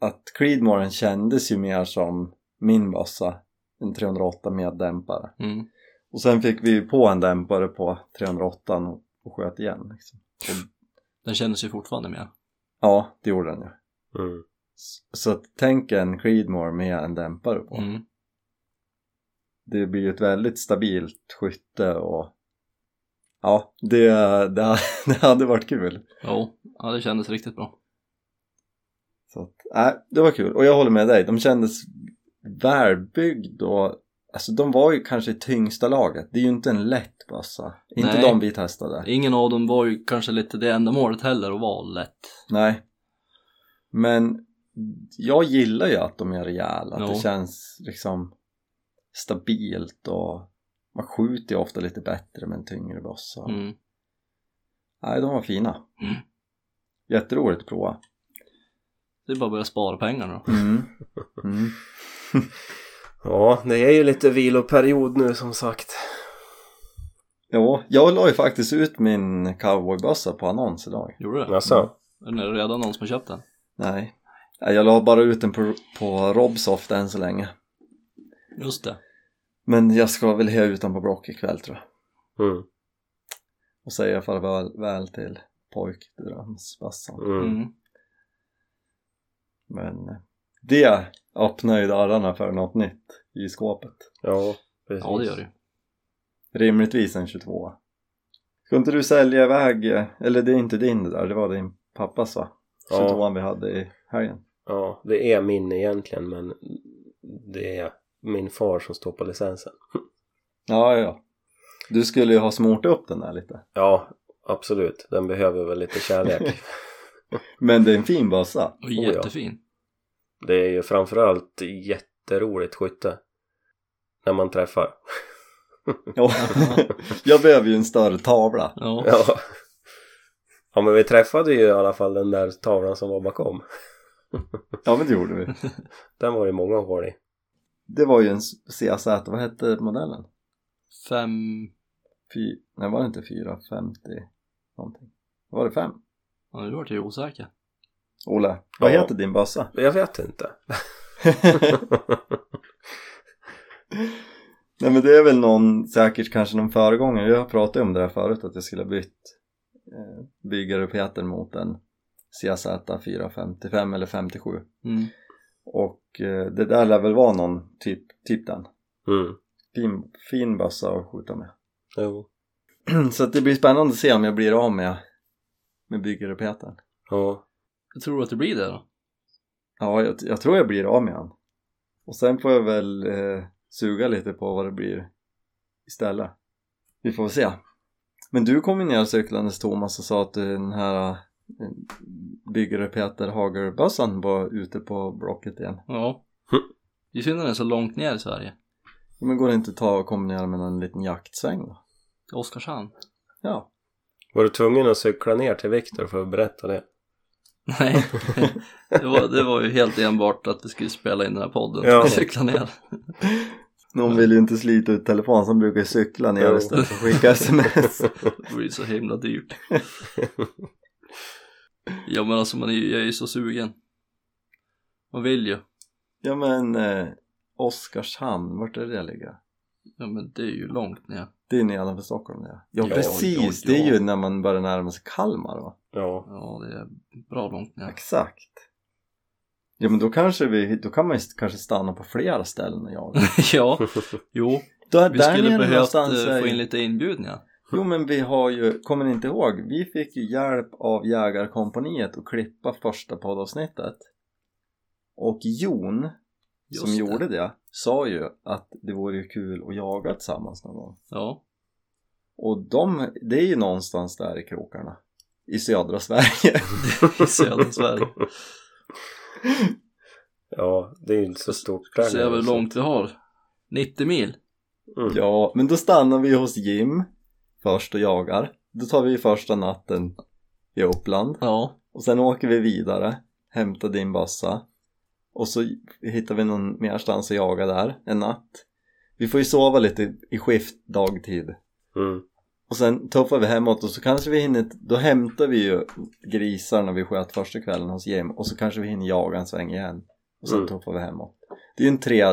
Speaker 3: att Creedmooren kändes ju mer som min bössa en 308 med dämpare
Speaker 4: Mm.
Speaker 3: och sen fick vi på en dämpare på 308 och, och sköt igen liksom.
Speaker 4: Den kändes ju fortfarande med.
Speaker 3: Ja, det gjorde den ju.
Speaker 2: Mm.
Speaker 3: S- Så att tänk en Creedmoor med en dämpare på.
Speaker 4: Mm.
Speaker 3: Det blir ju ett väldigt stabilt skytte och ja, det, det, (laughs) det hade varit kul.
Speaker 4: Jo, ja det kändes riktigt bra.
Speaker 3: Så att, nej, det var kul. Och jag håller med dig, de kändes välbyggd och alltså de var ju kanske tyngsta laget. Det är ju inte en lätt bössa. Inte
Speaker 4: Nej.
Speaker 3: de vi testade.
Speaker 4: Ingen av dem var ju kanske lite det ändamålet heller att vara lätt.
Speaker 3: Nej. Men jag gillar ju att de är rejäla, att
Speaker 4: Jo.
Speaker 3: det känns liksom stabilt och man skjuter ju ofta lite bättre med en tyngre bössa.
Speaker 4: Mm.
Speaker 3: Nej, de var fina.
Speaker 4: Mm.
Speaker 3: Jätteroligt att prova.
Speaker 4: Det är bara att börja spara pengar då.
Speaker 3: Mm. (laughs) Mm.
Speaker 2: Ja, det är ju lite viloperiod nu som sagt.
Speaker 3: Jo, jag la ju faktiskt ut min cowboybössa på annons idag.
Speaker 4: Gjorde du?
Speaker 2: Jaså?
Speaker 4: Är det redan någon som har köpt den?
Speaker 3: Nej, Nej, jag la bara ut den på, på Robsoft än så länge.
Speaker 4: Just det.
Speaker 3: Men jag ska väl ha ut den på Block ikväll tror jag.
Speaker 2: Mm.
Speaker 3: Och säga farväl väl till pojkdrömsbössan.
Speaker 2: Mm.
Speaker 4: Mm.
Speaker 3: Men eh, det öppnar ju dörrarna för något nytt i skåpet.
Speaker 2: Ja, precis.
Speaker 4: Ja det gör det.
Speaker 3: Rimligtvis en 22 Ska inte du sälja iväg, eh, eller det är inte din det där, det var din pappas va?
Speaker 2: Ja.
Speaker 3: 22 vi hade i helgen.
Speaker 2: Ja, det är min egentligen men det är min far som står på licensen.
Speaker 3: Ja, ja, ja. Du skulle ju ha smort upp den där lite.
Speaker 2: Ja, absolut. Den behöver väl lite kärlek. (laughs) (laughs)
Speaker 3: Men det är en fin bössa.
Speaker 4: Och
Speaker 2: Oh, ja.
Speaker 4: jättefin.
Speaker 2: Det är ju framförallt jätteroligt skytte. När man träffar. (laughs)
Speaker 3: Ja. jag behöver ju en större tavla.
Speaker 4: Ja.
Speaker 2: Ja. Ja men vi träffade ju i alla fall den där tavlan som var bakom.
Speaker 3: Ja, men det gjorde vi.
Speaker 2: Den var ju många hål i.
Speaker 3: Det var ju en CZ, vad hette modellen?
Speaker 4: Fem...
Speaker 3: Fy... Nej, var det inte 450 någonting? Var det fem?
Speaker 4: Ja nu vart jag osäker.
Speaker 3: Olle, vad
Speaker 2: Ja.
Speaker 3: heter din bössa?
Speaker 2: Jag vet inte. (laughs)
Speaker 3: Nej men det är väl någon, säkert kanske någon föregångare, jag har pratat om det där förut att jag skulle ha bytt eh, byggaruppheten mot en CZ 455 eller 57
Speaker 4: Mm.
Speaker 3: Och eh, det där lär väl vara någon typ, typ den
Speaker 2: Mm.
Speaker 3: fin, fin bössa att skjuta med
Speaker 2: Jo. (clears throat)
Speaker 3: så att det blir spännande att se om jag blir av med med byggaruppheten
Speaker 2: Ja.
Speaker 4: Jag tror att det blir det då.
Speaker 3: ja jag, jag tror jag blir av med den och sen får jag väl eh, suga lite på vad det blir istället vi får väl se men du kom ju ner cyklandes Thomas och sa att den här byggare Peter Hagerbössan var ute på Blocket igen
Speaker 4: Ja. Det är synd att den är så långt ner i Sverige.
Speaker 3: men går det inte att ta och kombinera med en liten jaktsväng då?
Speaker 4: Oskarshamn.
Speaker 3: Ja,
Speaker 2: Var du tvungen att cykla ner till Viktor för att berätta det? (laughs)
Speaker 4: Nej. det, var, det var ju helt enbart att vi skulle spela in den här podden.
Speaker 2: Ja.
Speaker 4: Och cykla ner. (laughs)
Speaker 3: någon vill ju inte slita ut telefon som brukar cykla ner istället för att skicka sms (laughs)
Speaker 4: Det blir så himla dyrt. Ja men alltså man är, ju- jag är ju så sugen. Man vill ju.
Speaker 3: ja men eh, Oskarshamn, vart är det ligger?
Speaker 4: Ja men det är ju långt ner.
Speaker 3: Det är nedanför Stockholm det Ja
Speaker 2: Ja,
Speaker 3: precis,
Speaker 4: ja, ja.
Speaker 3: det är ju när man börjar närma sig Kalmar va?
Speaker 2: Ja.
Speaker 4: Ja det är bra långt ner.
Speaker 3: Exakt Ja men då kanske vi, då kan man ju kanske stanna på flera ställen och jaga (laughs)
Speaker 4: ja, (laughs) jo.
Speaker 3: Då,
Speaker 4: Vi
Speaker 3: där
Speaker 4: skulle
Speaker 3: nere
Speaker 4: behövt
Speaker 3: någonstans
Speaker 4: eh, få in lite inbjudningar.
Speaker 3: Jo men vi har ju, kommer ni inte ihåg? Vi fick ju hjälp av Jägarkompaniet att klippa första poddavsnittet. Och Jon,
Speaker 4: Just
Speaker 3: som
Speaker 4: det.
Speaker 3: gjorde det, sa ju att det vore ju kul att jaga tillsammans någon gång.
Speaker 4: Ja.
Speaker 3: Och de, det är ju någonstans där i krokarna. I södra Sverige. (laughs)
Speaker 4: I södra Sverige.
Speaker 2: Ja, det är ju inte så stort
Speaker 4: Se hur långt vi har. 90 mil.
Speaker 2: Mm.
Speaker 3: ja, men då stannar vi hos Jim först och jagar. Då tar vi första natten i Uppland.
Speaker 4: Ja.
Speaker 3: Och sen åker vi vidare, hämtar din bössa och så hittar vi någon merstans att jaga där en natt. Vi får ju sova lite i skift dagtid.
Speaker 2: Mm.
Speaker 3: Och sen tuffar vi hemåt och så kanske vi hinner, då hämtar vi ju grisarna vi sköt första kvällen hos Jim och så kanske vi hinner jaga en sväng igen. Och sen
Speaker 2: Mm.
Speaker 3: tuffar vi hemåt. Det är ju en tre,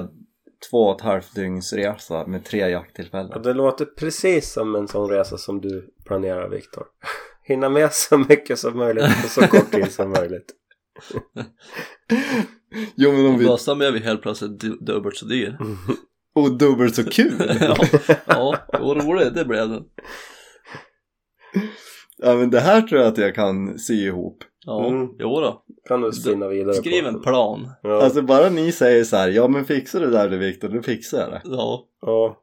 Speaker 3: två och ett halvt dygns resa med tre
Speaker 2: Ja,
Speaker 3: jakttillfällen.
Speaker 2: det låter precis som en sån resa som du planerar Viktor. (laughs) Hinna med så mycket som möjligt på så kort tid som möjligt. (laughs)
Speaker 3: Jo men om
Speaker 4: Och
Speaker 3: vi...
Speaker 4: bössan blev ju helt plötsligt du- dubbelt så dyr. (laughs)
Speaker 3: Och dubbelt så kul!
Speaker 4: ja, ja, vad roligt det blev.
Speaker 3: Ja men det här tror jag att jag kan sy ihop.
Speaker 4: Ja,
Speaker 2: Mm.
Speaker 4: jo då.
Speaker 2: Kan du spinna vidare
Speaker 4: Skriv
Speaker 2: på.
Speaker 4: en plan.
Speaker 2: Ja.
Speaker 3: Alltså bara ni säger så här, ja men fixa det där du Viktor, då fixar jag det.
Speaker 4: Ja,
Speaker 2: ja.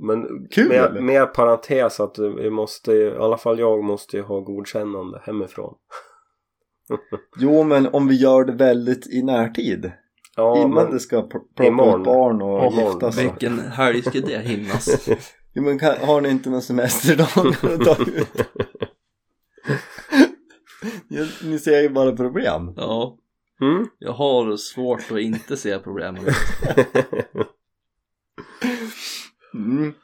Speaker 2: Men
Speaker 3: Kul!
Speaker 2: mer, mer parentes att vi måste ju, i alla fall jag måste ju ha godkännande hemifrån. (laughs)
Speaker 3: Jo men om vi gör det väldigt i närtid.
Speaker 2: Ja,
Speaker 3: innan det ska plocka ut barn och
Speaker 2: Imorgon.
Speaker 3: gifta sig.
Speaker 4: vilken helg ska det hinnas? (laughs)
Speaker 3: Jo men kan, har ni inte någon semesterdag (laughs) att ta ut? Ja, Ni ser ju bara problem.
Speaker 4: Ja,
Speaker 2: mm?
Speaker 4: jag har svårt att inte se problemen. (laughs)
Speaker 3: Mm.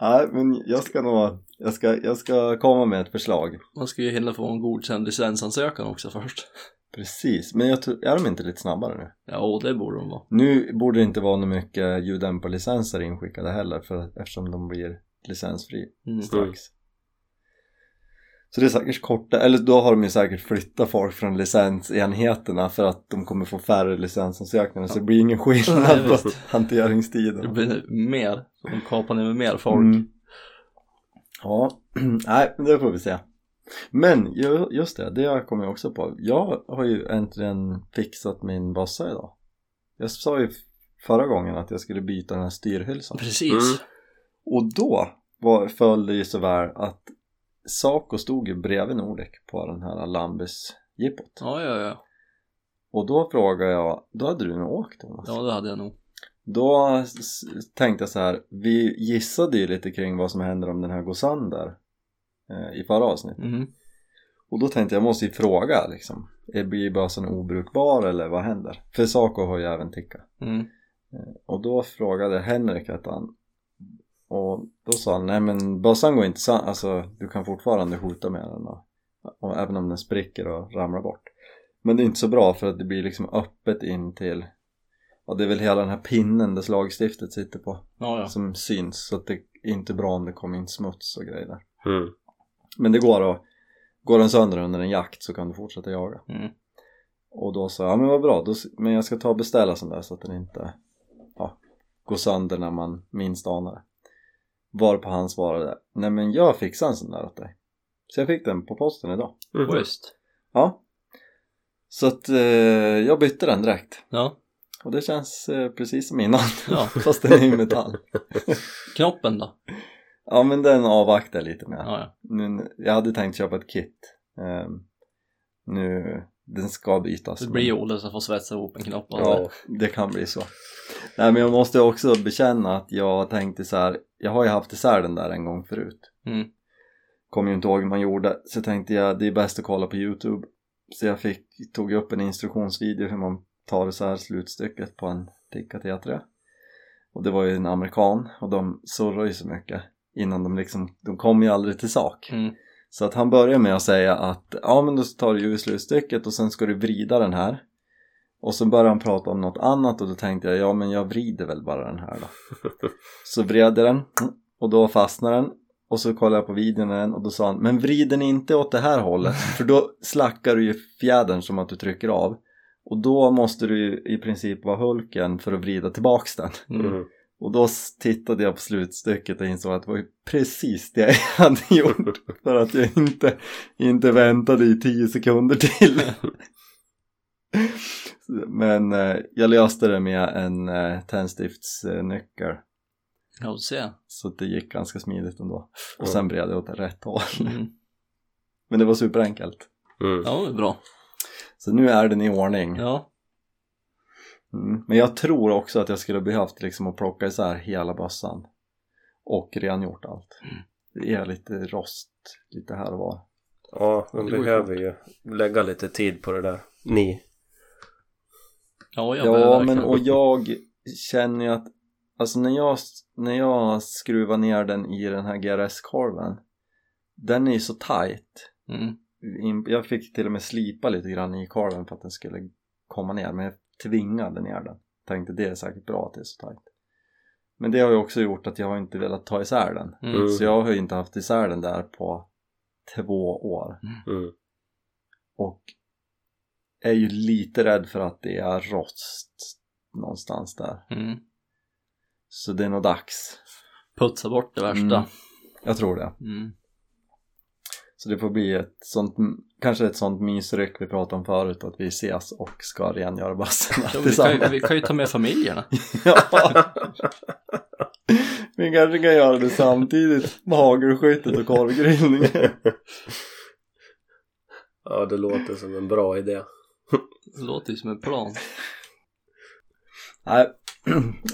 Speaker 3: Nej men jag ska nog, jag ska, jag ska komma med ett förslag.
Speaker 4: Man ska ju hinna få en godkänd licensansökan också först.
Speaker 3: Precis, men jag tror, är de inte lite snabbare nu?
Speaker 4: Ja, det borde de vara.
Speaker 3: Nu borde det inte vara något mycket ljuddämparlicenser inskickade heller för, eftersom de blir licensfri
Speaker 4: Mm.
Speaker 3: strax. Så det är säkert korta, eller då har de ju säkert flyttat folk från licensenheterna för att de kommer få färre licensansökningar så det blir ingen skillnad på
Speaker 4: visst. Det
Speaker 3: hanteringstiden.
Speaker 4: blir mer, de kapar ner med mer folk.
Speaker 3: Mm. Ja, (clears throat) nej men det får vi se. Men ju- just det, det kommer jag också på. Jag har ju äntligen fixat min bössa idag. Jag sa ju förra gången att jag skulle byta den här styrhylsan.
Speaker 4: Precis.
Speaker 2: Mm.
Speaker 3: Och då var, föll det ju så väl att Saco stod ju bredvid Nordic på den här Lambis-jippot.
Speaker 4: Ja, ja, ja.
Speaker 3: Och då frågade jag, då hade du nog åkt Thomas?
Speaker 4: Ja, det hade jag nog.
Speaker 3: Då tänkte jag så här, vi gissade ju lite kring vad som händer om den här går sönder eh, i förra avsnittet.
Speaker 4: Mhm.
Speaker 3: Och då tänkte jag, jag måste ju fråga liksom, är blir bössan obrukbar eller vad händer? För Saco har ju även tickat.
Speaker 4: Mm.
Speaker 3: Och då frågade Henrik att han och då sa han, nej men bössan går inte sönder, alltså du kan fortfarande skjuta med den och, och även om den spricker och ramlar bort. Men det är inte så bra för att det blir liksom öppet in till Ja det är väl hela den här pinnen där slagstiftet sitter på
Speaker 4: Ja, ja.
Speaker 3: som syns så att det är inte bra om det kommer in smuts och grejer där.
Speaker 2: Mm.
Speaker 3: Men det går att Går den sönder under en jakt så kan du fortsätta jaga.
Speaker 4: Mm.
Speaker 3: Och då sa jag, ja men vad bra, då, men jag ska ta och beställa sån där så att den inte ja, går sönder när man minst anar det. Varpå han svarade, nej men jag fixar en sån där åt dig. Så jag fick den på posten idag.
Speaker 2: Mhm.
Speaker 4: Schysst.
Speaker 3: Ja. Så att eh, jag bytte den direkt.
Speaker 4: Ja.
Speaker 3: Och det känns eh, precis som innan.
Speaker 4: Ja. (laughs)
Speaker 3: Fast den är i metall. (laughs)
Speaker 4: Knoppen då?
Speaker 3: Ja men den avvaktar lite med.
Speaker 4: Ja, ja.
Speaker 3: Nu, jag hade tänkt köpa ett kit. Ehm, nu, den ska bytas.
Speaker 4: Det blir Olle som får svetsa ihop en knopp.
Speaker 3: Ja, det kan bli så. Nej men jag måste också bekänna att jag tänkte så här. Jag har ju haft isär den där en gång förut.
Speaker 4: Mm.
Speaker 3: Kommer ju inte ihåg hur man gjorde. Så tänkte jag det är bäst att kolla på youtube. Så jag fick, tog upp en instruktionsvideo hur man tar isär slutstycket på en Tikka T3. Och det var ju en amerikan och de surrar ju så mycket innan de liksom, de kommer ju aldrig till sak.
Speaker 4: Mm.
Speaker 3: Så att han börjar med att säga att ja men då tar du slutstycket och sen ska du vrida den här. Och så börjar han prata om något annat och då tänkte jag ja men jag vrider väl bara den här då. (laughs) Så vred jag den och då fastnade den och så kollade jag på videon igen och då sa han men vrid den inte åt det här hållet (laughs) för då slackar du ju fjädern som att du trycker av och då måste du ju i princip vara hulken för att vrida tillbaks den.
Speaker 4: Mm.
Speaker 3: Och då tittade jag på slutstycket och insåg att det var precis det jag (laughs) hade gjort för att jag inte, inte väntade i tio sekunder till. (laughs) Men eh, jag löste det med en eh, tändstiftsnyckel
Speaker 4: Ja, du ser.
Speaker 3: så det gick ganska smidigt ändå. Och sen bred jag åt rätt håll.
Speaker 4: Mm.
Speaker 3: Men det var superenkelt.
Speaker 2: Mm.
Speaker 4: Ja, det är bra.
Speaker 3: Så nu är den i ordning.
Speaker 4: Ja.
Speaker 3: Mm. Men jag tror också att jag skulle behövt liksom att plocka isär hela bössan och rengjort allt.
Speaker 4: Mm.
Speaker 3: Det är lite rost lite här och var.
Speaker 2: Ja, man behöver ju lägga lite tid på det där. Ni.
Speaker 4: Ja, jag
Speaker 3: Ja, men och jag känner ju att alltså när jag, när jag skruvar ner den i den här GRS-korven den är ju så tight.
Speaker 4: Mm.
Speaker 3: Jag fick till och med slipa lite grann i korven för att den skulle komma ner men jag tvingade ner den. Tänkte det är säkert bra att det är så tight. Men det har ju också gjort att jag har inte velat ta isär den.
Speaker 4: Mm.
Speaker 2: Mm.
Speaker 3: Så jag har ju inte haft isär den där på två år.
Speaker 2: Mm.
Speaker 3: Och är ju lite rädd för att det är rost någonstans där.
Speaker 4: Mm.
Speaker 3: Så det är nog dags.
Speaker 4: Putsa bort det värsta.
Speaker 3: Mm. Jag tror det.
Speaker 4: Mm.
Speaker 3: Så det får bli ett sånt, kanske ett sånt mysryck vi pratade om förut att vi ses och ska rengöra bössorna
Speaker 4: Ja, vi, kan, ju- vi kan ju ta med familjerna. (laughs)
Speaker 3: Ja. vi kanske kan göra det samtidigt med hagelskyttet och korvgrillningen.
Speaker 2: Ja, det låter som en bra idé.
Speaker 4: Det låter ju som en plan.
Speaker 3: Nej,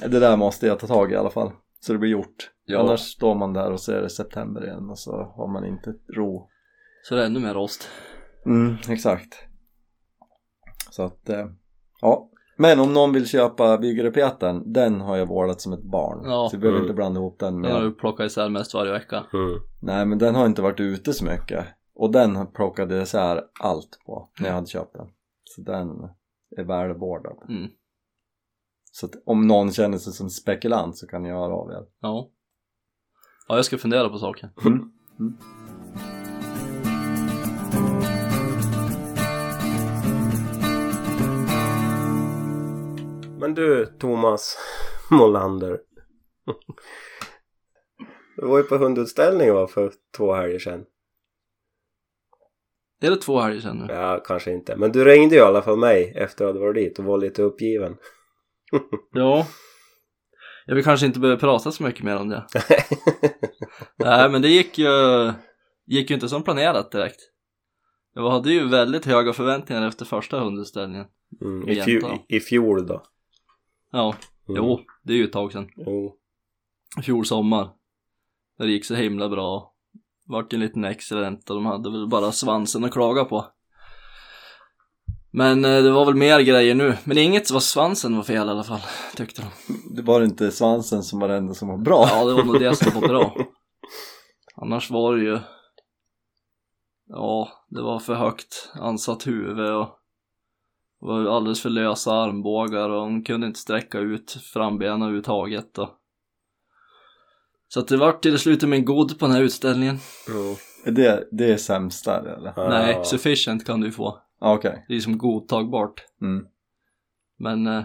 Speaker 3: det där måste jag ta tag i i alla fall. Så det blir gjort.
Speaker 4: Ja.
Speaker 3: Annars står man där och så är det september igen och så har man inte ro.
Speaker 4: Så det är ännu mer rost.
Speaker 3: Mm, exakt. Så att, eh, ja. Men om någon vill köpa byggrepeten, den har jag vårdat som ett barn.
Speaker 4: Ja.
Speaker 3: Så vi behöver
Speaker 2: Mm.
Speaker 3: inte blanda ihop den
Speaker 4: Den har
Speaker 3: med...
Speaker 4: du plockat isär mest varje vecka.
Speaker 2: Mm.
Speaker 3: Nej, men den har inte varit ute så mycket. Och den har plockade jag isär allt på när jag hade köpt den. Så den är välvårdad.
Speaker 4: Mm.
Speaker 3: Så att om någon känner sig som spekulant så kan ni höra av er.
Speaker 4: Ja. Ja, jag ska fundera på saken.
Speaker 3: Mm.
Speaker 2: Men du, Thomas Molander. Du var ju på hundutställning va, för två helger sedan.
Speaker 4: Är det två helger sedan nu?
Speaker 2: Ja, kanske inte. Men du ringde ju i alla fall mig efter att du varit dit och var lite uppgiven. (laughs)
Speaker 4: Ja. Jag vill kanske inte behöva prata så mycket mer om det. (laughs) Nej, men det gick ju, gick ju inte som planerat direkt. Jag hade ju väldigt höga förväntningar efter första hundutställningen.
Speaker 2: Mm, i, fjol. I fjol då.
Speaker 4: Ja,
Speaker 2: Mm.
Speaker 4: jo, det är ju ett tag sedan.
Speaker 2: Jo.
Speaker 4: Fjol sommar. Där det gick så himla bra. Vart en liten excellent och de hade väl bara svansen att klaga på. Men eh, det var väl mer grejer nu. Men inget var svansen var fel i alla fall, tyckte de.
Speaker 3: Det var inte svansen som var det enda som var bra.
Speaker 4: Ja, det var nog det som var bra. (laughs) Annars var det ju... Ja, det var för högt ansatt huvud och det var alldeles för lösa armbågar och hon kunde inte sträcka ut frambenen överhuvudtaget och... Så att det vart till slut en god på den här utställningen.
Speaker 2: Jo.
Speaker 3: Det, det är sämst där eller?
Speaker 4: Nej, sufficient kan du få.
Speaker 3: Ja, Okej.
Speaker 4: Det är som godtagbart.
Speaker 3: Mm.
Speaker 4: Men eh,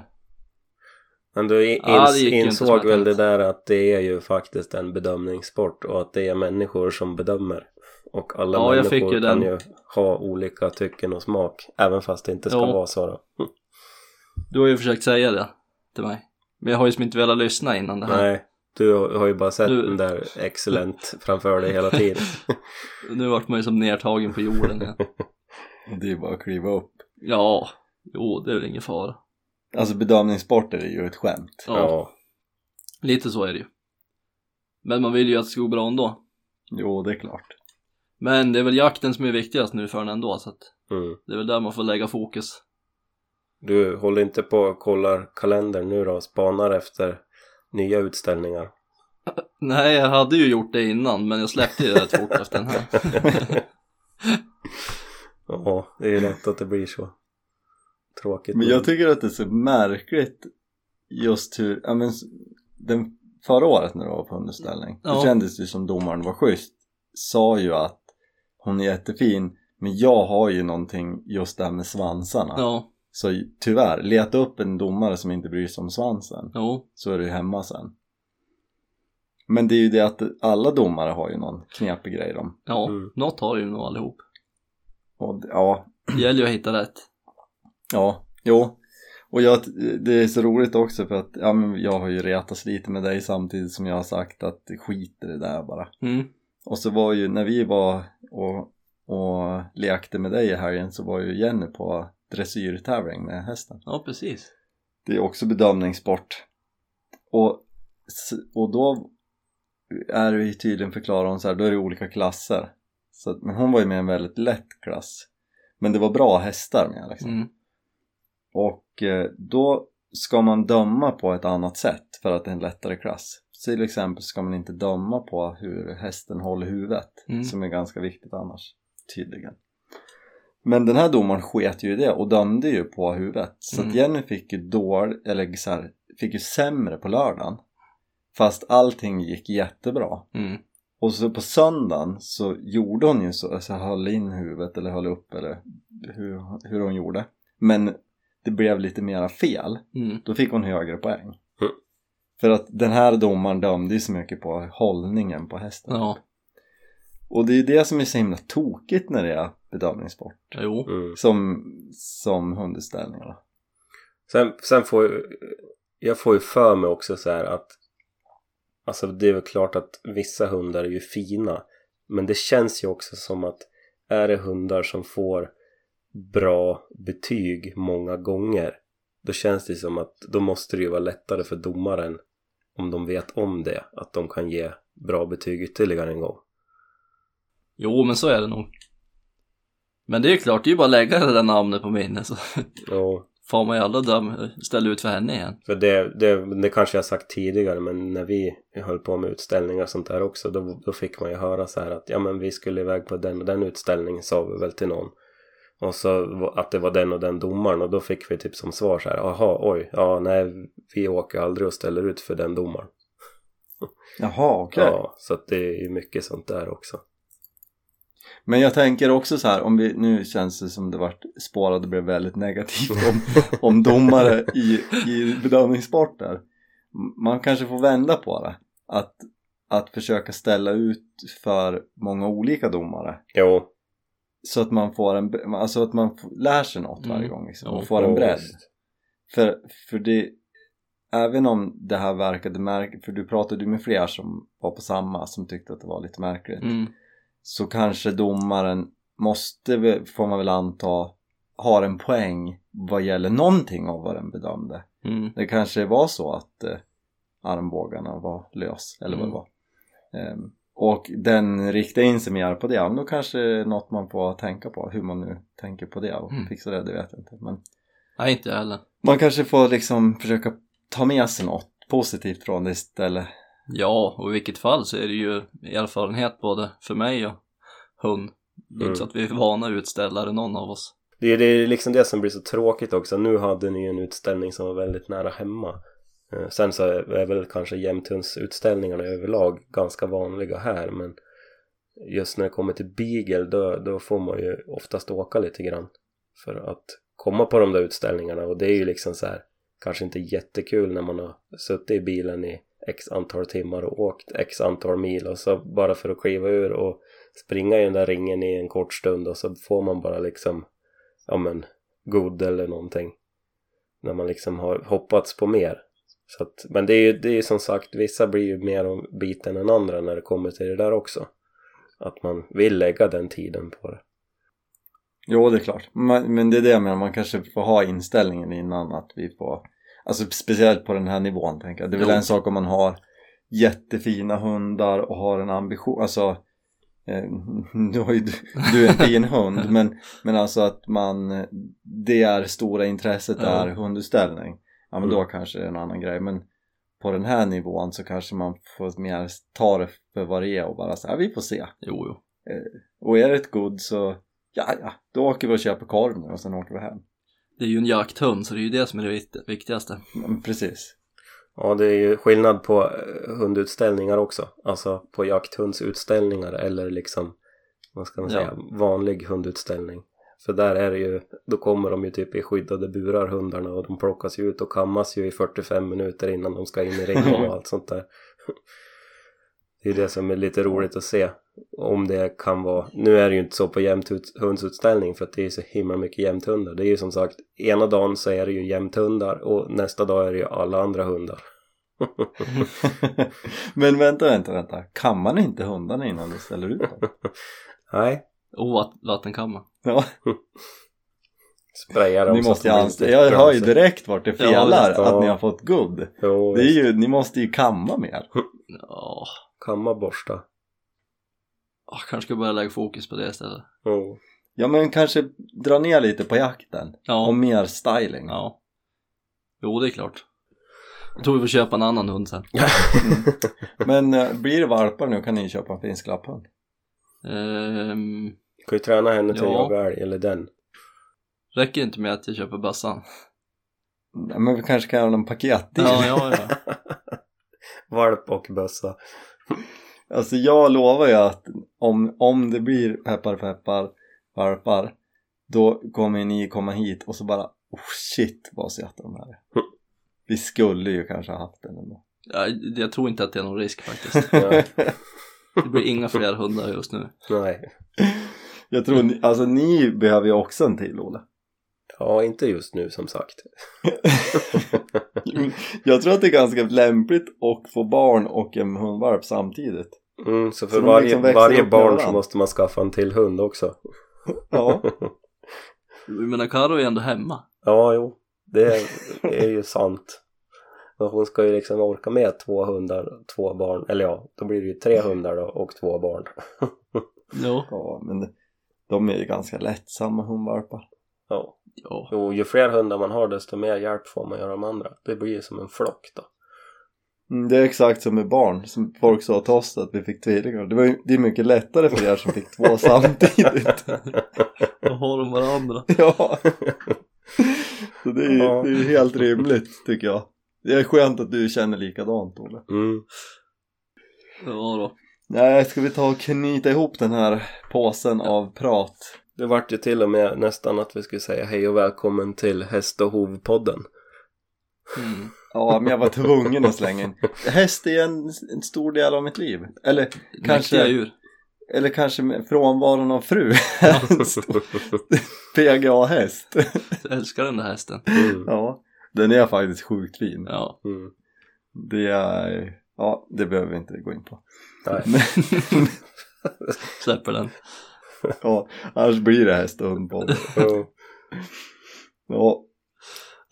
Speaker 2: Men du in,
Speaker 4: Ja,
Speaker 2: insåg väl det där att det är ju faktiskt en bedömningssport och att det är människor som bedömer. Och alla
Speaker 4: Ja,
Speaker 2: människor
Speaker 4: ju
Speaker 2: kan
Speaker 4: den.
Speaker 2: ju ha olika tycken och smak. Även fast det inte ska
Speaker 4: Ja.
Speaker 2: vara så då.
Speaker 4: du har ju försökt säga det till mig. Men jag har ju som inte velat lyssna innan det här.
Speaker 2: Nej, du har ju bara sett
Speaker 4: Du-
Speaker 2: den där excellent framför dig hela tiden. (laughs)
Speaker 4: Nu vart man ju som nertagen på jorden igen. (laughs)
Speaker 3: Och Det är bara att kliva upp.
Speaker 4: Ja, jo, det är väl ingen fara.
Speaker 3: Alltså bedömningssporter är ju ett skämt.
Speaker 4: Ja.
Speaker 2: ja.
Speaker 4: Lite så är det ju. Men man vill ju att det ska gå bra ändå.
Speaker 3: Jo, det är klart.
Speaker 4: Men det är väl jakten som är viktigast nu för den ändå, så att
Speaker 2: Mm.
Speaker 4: det är väl där man får lägga fokus.
Speaker 2: Du håller inte på och kollar kalendern nu då och spanar efter nya utställningar? (laughs)
Speaker 4: Nej, jag hade ju gjort det innan, men jag släppte ju rätt fort efter den här. (laughs)
Speaker 2: Ja, det är ju lätt att det blir så. Tråkigt.
Speaker 3: Men jag tycker att det är så märkligt just hur, ja men den förra året när du var på underställning,
Speaker 4: Ja.
Speaker 3: det kändes ju som domaren var schysst, sa ju att hon är jättefin, men jag har ju någonting just där med svansarna.
Speaker 4: Ja,
Speaker 3: Så tyvärr, leta upp en domare som inte bryr sig om svansen,
Speaker 4: jo,
Speaker 3: så är du hemma sen. Men det är ju det att alla domare har ju någon knepig grej de.
Speaker 4: Ja,
Speaker 2: Mm.
Speaker 4: något har ju nog allihop.
Speaker 3: Och, ja,
Speaker 4: Det gäller ju att hitta rätt.
Speaker 3: ja, jo. Och jag, det är så roligt också för att ja, men jag har ju retats lite med dig samtidigt som jag har sagt att skit i det där bara.
Speaker 4: Mm.
Speaker 3: Och så var ju när vi var och, och lekte med dig i helgen så var ju Jenny på dressyrtävling med hästen.
Speaker 4: Ja, precis.
Speaker 3: Det är också bedömningssport. Och, och då är det ju tydligen förklarar hon så här, då är det olika klasser. Så, men hon var ju med i en väldigt lätt klass. Men det var bra hästar med liksom.
Speaker 4: Mm.
Speaker 3: Och eh, då ska man döma på ett annat sätt för att det är en lättare klass. Till exempel ska man inte döma på hur hästen håller huvudet
Speaker 4: Mm.
Speaker 3: som är ganska viktigt annars, tydligen. Men den här domaren sket ju i det och dömde ju på huvudet. Så
Speaker 4: Mm.
Speaker 3: att Jenny fick ju dålig, eller så här, fick ju sämre på lördagen. Fast allting gick jättebra.
Speaker 4: Mm.
Speaker 3: Och så på söndagen så gjorde hon ju så, alltså höll in huvudet eller höll upp eller hur, hur hon gjorde. Men det blev lite mera fel.
Speaker 4: Mm.
Speaker 3: Då fick hon högre poäng. För att den här domaren dömde ju så mycket på hållningen på hästen.
Speaker 4: Ja,
Speaker 3: Och det är ju det som är så himla tokigt när det är bedömningssport.
Speaker 4: jo.
Speaker 2: Mm.
Speaker 3: Som, som hundutställningar.
Speaker 2: Sen, sen får ju, jag får ju för mig också så här att Alltså det är väl klart att vissa hundar är ju fina Men det känns ju också som att Är det hundar som får Bra betyg många gånger Då känns det som att Då måste det ju vara lättare för domaren Om de vet om det Att de kan ge bra betyg ytterligare en gång
Speaker 4: Jo, men så är det nog. Men det är ju klart, det är ju bara att lägga det där namnet på minnet så
Speaker 2: Och (laughs)
Speaker 4: får man ju aldrig döm, ställa ut för henne igen.
Speaker 2: För det, det, det kanske jag sagt tidigare men när vi höll på med utställningar och sånt där också då, då fick man ju höra så här att ja men vi skulle iväg på den och den utställningen sa vi väl till någon. Och så att det var den och den domaren och då fick vi typ som svar så här jaha oj ja nej vi åker aldrig och ställer ut för den domaren. (laughs)
Speaker 3: Jaha, okej.
Speaker 2: Ja så att det är ju mycket sånt där också.
Speaker 3: Men jag tänker också så här, om vi, nu känns det som det vart spårade blev väldigt negativt om, (laughs) om domare i, i bedömningssporter. Man kanske får vända på det. Att, att försöka ställa ut för många olika domare.
Speaker 2: Jo.
Speaker 3: Så att man får en, alltså att man lär sig något varje
Speaker 4: Mm.
Speaker 3: gång liksom, och får en bredd. För, för det, även om det här verkade märkligt, för du pratade ju med fler som var på samma som tyckte att det var lite märkligt.
Speaker 4: Mm.
Speaker 3: Så kanske domaren måste, får man väl anta, har en poäng vad gäller någonting av vad den bedömde.
Speaker 4: Mm.
Speaker 3: Det kanske var så att eh, armbågarna var lös, eller vad det
Speaker 4: Mm.
Speaker 3: var. Ehm, och den riktade in sig mer på det, men då kanske det är något man får tänka på, hur man nu tänker på det och
Speaker 4: Mm.
Speaker 3: fixa det, det vet jag inte. Men
Speaker 4: Nej, inte jag heller.
Speaker 3: man kanske får liksom försöka ta med sig något positivt från det istället.
Speaker 4: Ja, och i vilket fall så är det ju erfarenhet både för mig och hund. Det är
Speaker 2: Mm.
Speaker 4: inte så att vi är vana utställare någon av oss.
Speaker 2: Det är, det är liksom det som blir så tråkigt också. Nu hade ni ju en utställning som var väldigt nära hemma. Eh, sen så är väl kanske jämthundsutställningarna överlag ganska vanliga här men just när det kommer till beagle då, då får man ju oftast åka lite grann för att komma på de där utställningarna. Och det är ju liksom så här kanske inte jättekul när man har suttit i bilen i x antal timmar och åkt x antal mil och så bara för att kliva ur och springa i den där ringen i en kort stund och så får man bara liksom ja men god eller någonting. När man liksom har hoppats på mer så att, men det är ju det är som sagt vissa blir ju mer om biten än andra när det kommer till det där också att man vill lägga den tiden på det
Speaker 3: Jo, det är klart. Men, men det är det jag menar, man kanske får ha inställningen innan att vi får, alltså speciellt på den här nivån tänker jag. Det är väl
Speaker 4: Jo.
Speaker 3: en sak om man har jättefina hundar och har en ambition, alltså eh, (laughs) nu har ju du, du är en fin (laughs) hund men, men alltså att man det är stora intresset är hundutställning ja men då
Speaker 2: Mm.
Speaker 3: kanske det är en annan grej men på den här nivån så kanske man får mer ta det för vad det är och bara säga vi får se
Speaker 4: Jo, jo.
Speaker 3: och är det ett good så ja ja då åker vi och köper korv nu och sen åker vi hem
Speaker 4: Det är ju en jakthund så det är ju det som är det vikt- viktigaste.
Speaker 3: men precis
Speaker 2: Ja, det är ju skillnad på eh, hundutställningar också. Alltså på jakthundsutställningar eller liksom, vad ska man
Speaker 4: Ja.
Speaker 2: säga, vanlig hundutställning. För där är det ju, då kommer de ju typ i skyddade burar hundarna och de plockas ju ut och kammas ju i 45 minuter innan de ska in i ringen och (laughs) allt sånt där. Det är det som är lite roligt att se. Om det kan vara, nu är det ju inte så på jämthundsutställning för att det är så himla mycket jämthundar. Det är ju som sagt, ena dagen så är det ju jämthundar och nästa dag är det ju alla andra hundar. (laughs)
Speaker 3: Men vänta, vänta, vänta. Kan man inte hundarna innan du ställer ut dem? (laughs)
Speaker 2: Nej,
Speaker 4: Och vatt- vattenkamma.
Speaker 3: Ja,
Speaker 2: sprayar dem
Speaker 3: ni
Speaker 2: så
Speaker 3: måste
Speaker 2: att
Speaker 3: ju
Speaker 2: inte
Speaker 3: Jag hör ju direkt vart det
Speaker 4: Ja,
Speaker 3: felar
Speaker 2: visst,
Speaker 3: att
Speaker 2: ja.
Speaker 3: ni har fått good.
Speaker 2: Jo,
Speaker 3: Det är ju, ni måste ju kamma mer.
Speaker 4: Ja,
Speaker 2: kamma borsta.
Speaker 4: jag kanske ska börja lägga fokus på det istället.
Speaker 2: Jo.
Speaker 3: Ja men kanske dra ner lite på jakten.
Speaker 4: Ja.
Speaker 3: Och mer styling.
Speaker 4: Ja. Jo, det är klart. Jag tror vi får köpa en annan hund sen. (laughs)
Speaker 3: Men eh, blir det valpar nu kan ni köpa en finsk lapphund.
Speaker 4: Ehm,
Speaker 2: kan ju träna henne till
Speaker 4: Ja.
Speaker 2: jaga älg, eller den.
Speaker 4: räcker inte med att jag köper bössan.
Speaker 3: Ja, Men vi kanske kan göra någon paketdeal.
Speaker 4: Ja, ja, ja. (laughs)
Speaker 2: Valp och bössa.
Speaker 3: Alltså jag lovar ju att om, om det blir peppar peppar valpar då kommer ni komma hit och så bara oh shit vad söta de här är. (laughs) Vi skulle ju kanske ha haft den ändå.
Speaker 4: Jag, jag tror inte att det är någon risk faktiskt. (laughs)
Speaker 2: Nej.
Speaker 4: Det blir inga fler hundar just nu.
Speaker 2: Nej.
Speaker 3: Jag tror ni, alltså ni behöver ju också en till Ola.
Speaker 2: Ja, inte just nu som sagt. (laughs)
Speaker 3: Jag tror att det är ganska lämpligt att få barn och en hundvalp samtidigt.
Speaker 2: Mm, så för
Speaker 3: Så
Speaker 2: varje,
Speaker 3: liksom
Speaker 2: varje barn så måste man skaffa en till hund också.
Speaker 3: Ja, (laughs)
Speaker 4: Jag menar, Karo är ändå hemma.
Speaker 2: Ja, jo. Det är, det är ju sant. Men hon ska ju liksom orka med två hundar, två barn. Eller ja, då blir det ju tre hundar då och två barn. (laughs)
Speaker 4: Jo.
Speaker 3: ja men de är ju ganska lättsamma hundvalpar.
Speaker 2: Ja.
Speaker 4: Ja.
Speaker 2: Jo, ju fler hundar man har desto mer hjälp får man göra de andra. Det blir ju som en flock då.
Speaker 3: Mm, Det är exakt som med barn, som folk sa till oss att vi fick tvillingar. Det, var ju, det är mycket lättare för er som fick två (laughs) samtidigt. (laughs)
Speaker 4: Då har de varandra. (laughs)
Speaker 3: ja. Så det är ju
Speaker 2: Ja.
Speaker 3: det är helt rimligt tycker jag. Det är skönt att du känner likadant Olle.
Speaker 2: Mm.
Speaker 4: Ja då.
Speaker 3: Nej, ska vi ta och knyta ihop den här påsen av prat?
Speaker 2: Det vart ju till och med nästan att vi skulle säga hej och välkommen till Häst och Hovpodden.
Speaker 4: Mm.
Speaker 3: Ja, men jag var tvungen att slänga in. Häst är en, en stor del av mitt liv. Eller kanske,
Speaker 4: djur.
Speaker 3: eller kanske med frånvaron av fru. (laughs) PGA-häst.
Speaker 4: Jag älskar den där hästen.
Speaker 2: mm.
Speaker 3: Ja, den är faktiskt sjukt fin.
Speaker 4: Ja.
Speaker 2: Mm.
Speaker 3: Det är, ja, det behöver vi inte gå in på.
Speaker 2: Nej.
Speaker 3: Men, (laughs)
Speaker 4: Släpper den.
Speaker 3: ja, annars blir det häst och hundpodd.
Speaker 2: Jo. (laughs)
Speaker 3: Ja,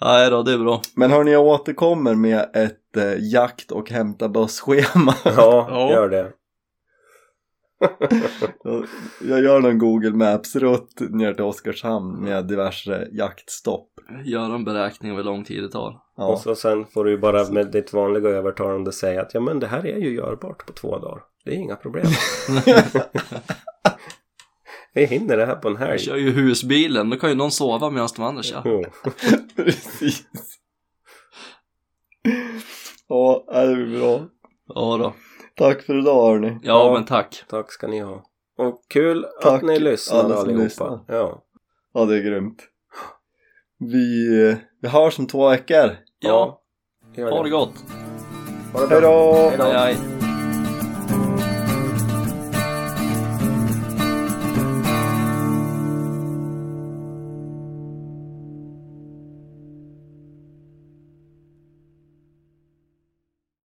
Speaker 4: Nej då, det är bra.
Speaker 3: men hörni, jag återkommer med ett eh, jakt och hämta buss-schema.
Speaker 2: Ja, (laughs)
Speaker 4: Ja.
Speaker 2: gör det.
Speaker 3: jag gör någon Google Maps-rutt ner till Oskarshamn med diverse jaktstopp.
Speaker 4: Göra en beräkning av hur lång tid det tar.
Speaker 2: Och
Speaker 3: Ja,
Speaker 2: så sen får du ju bara med ditt vanliga övertalande säga att ja men det här är ju görbart på två dagar. Det är inga problem. (laughs) Vi hinner det här på en
Speaker 4: Jag
Speaker 2: helg.
Speaker 4: kör ju husbilen, då kan ju någon sova medan de andra kör.
Speaker 2: Jo. (laughs)
Speaker 3: precis. Ja, det blir bra.
Speaker 4: Ja då.
Speaker 3: Tack för idag hörni.
Speaker 4: Ja,
Speaker 2: Ja.
Speaker 4: men tack.
Speaker 2: Tack ska ni ha. Och kul
Speaker 3: Tack,
Speaker 2: att ni lyssnar
Speaker 3: alla som
Speaker 2: allihopa.
Speaker 3: lyssnar.
Speaker 2: Ja.
Speaker 3: Ja, det är grymt. Vi, vi hörs om två veckor.
Speaker 4: Ja,
Speaker 2: Gör
Speaker 4: ha det gott.
Speaker 2: Ha det bra.
Speaker 3: Hej då!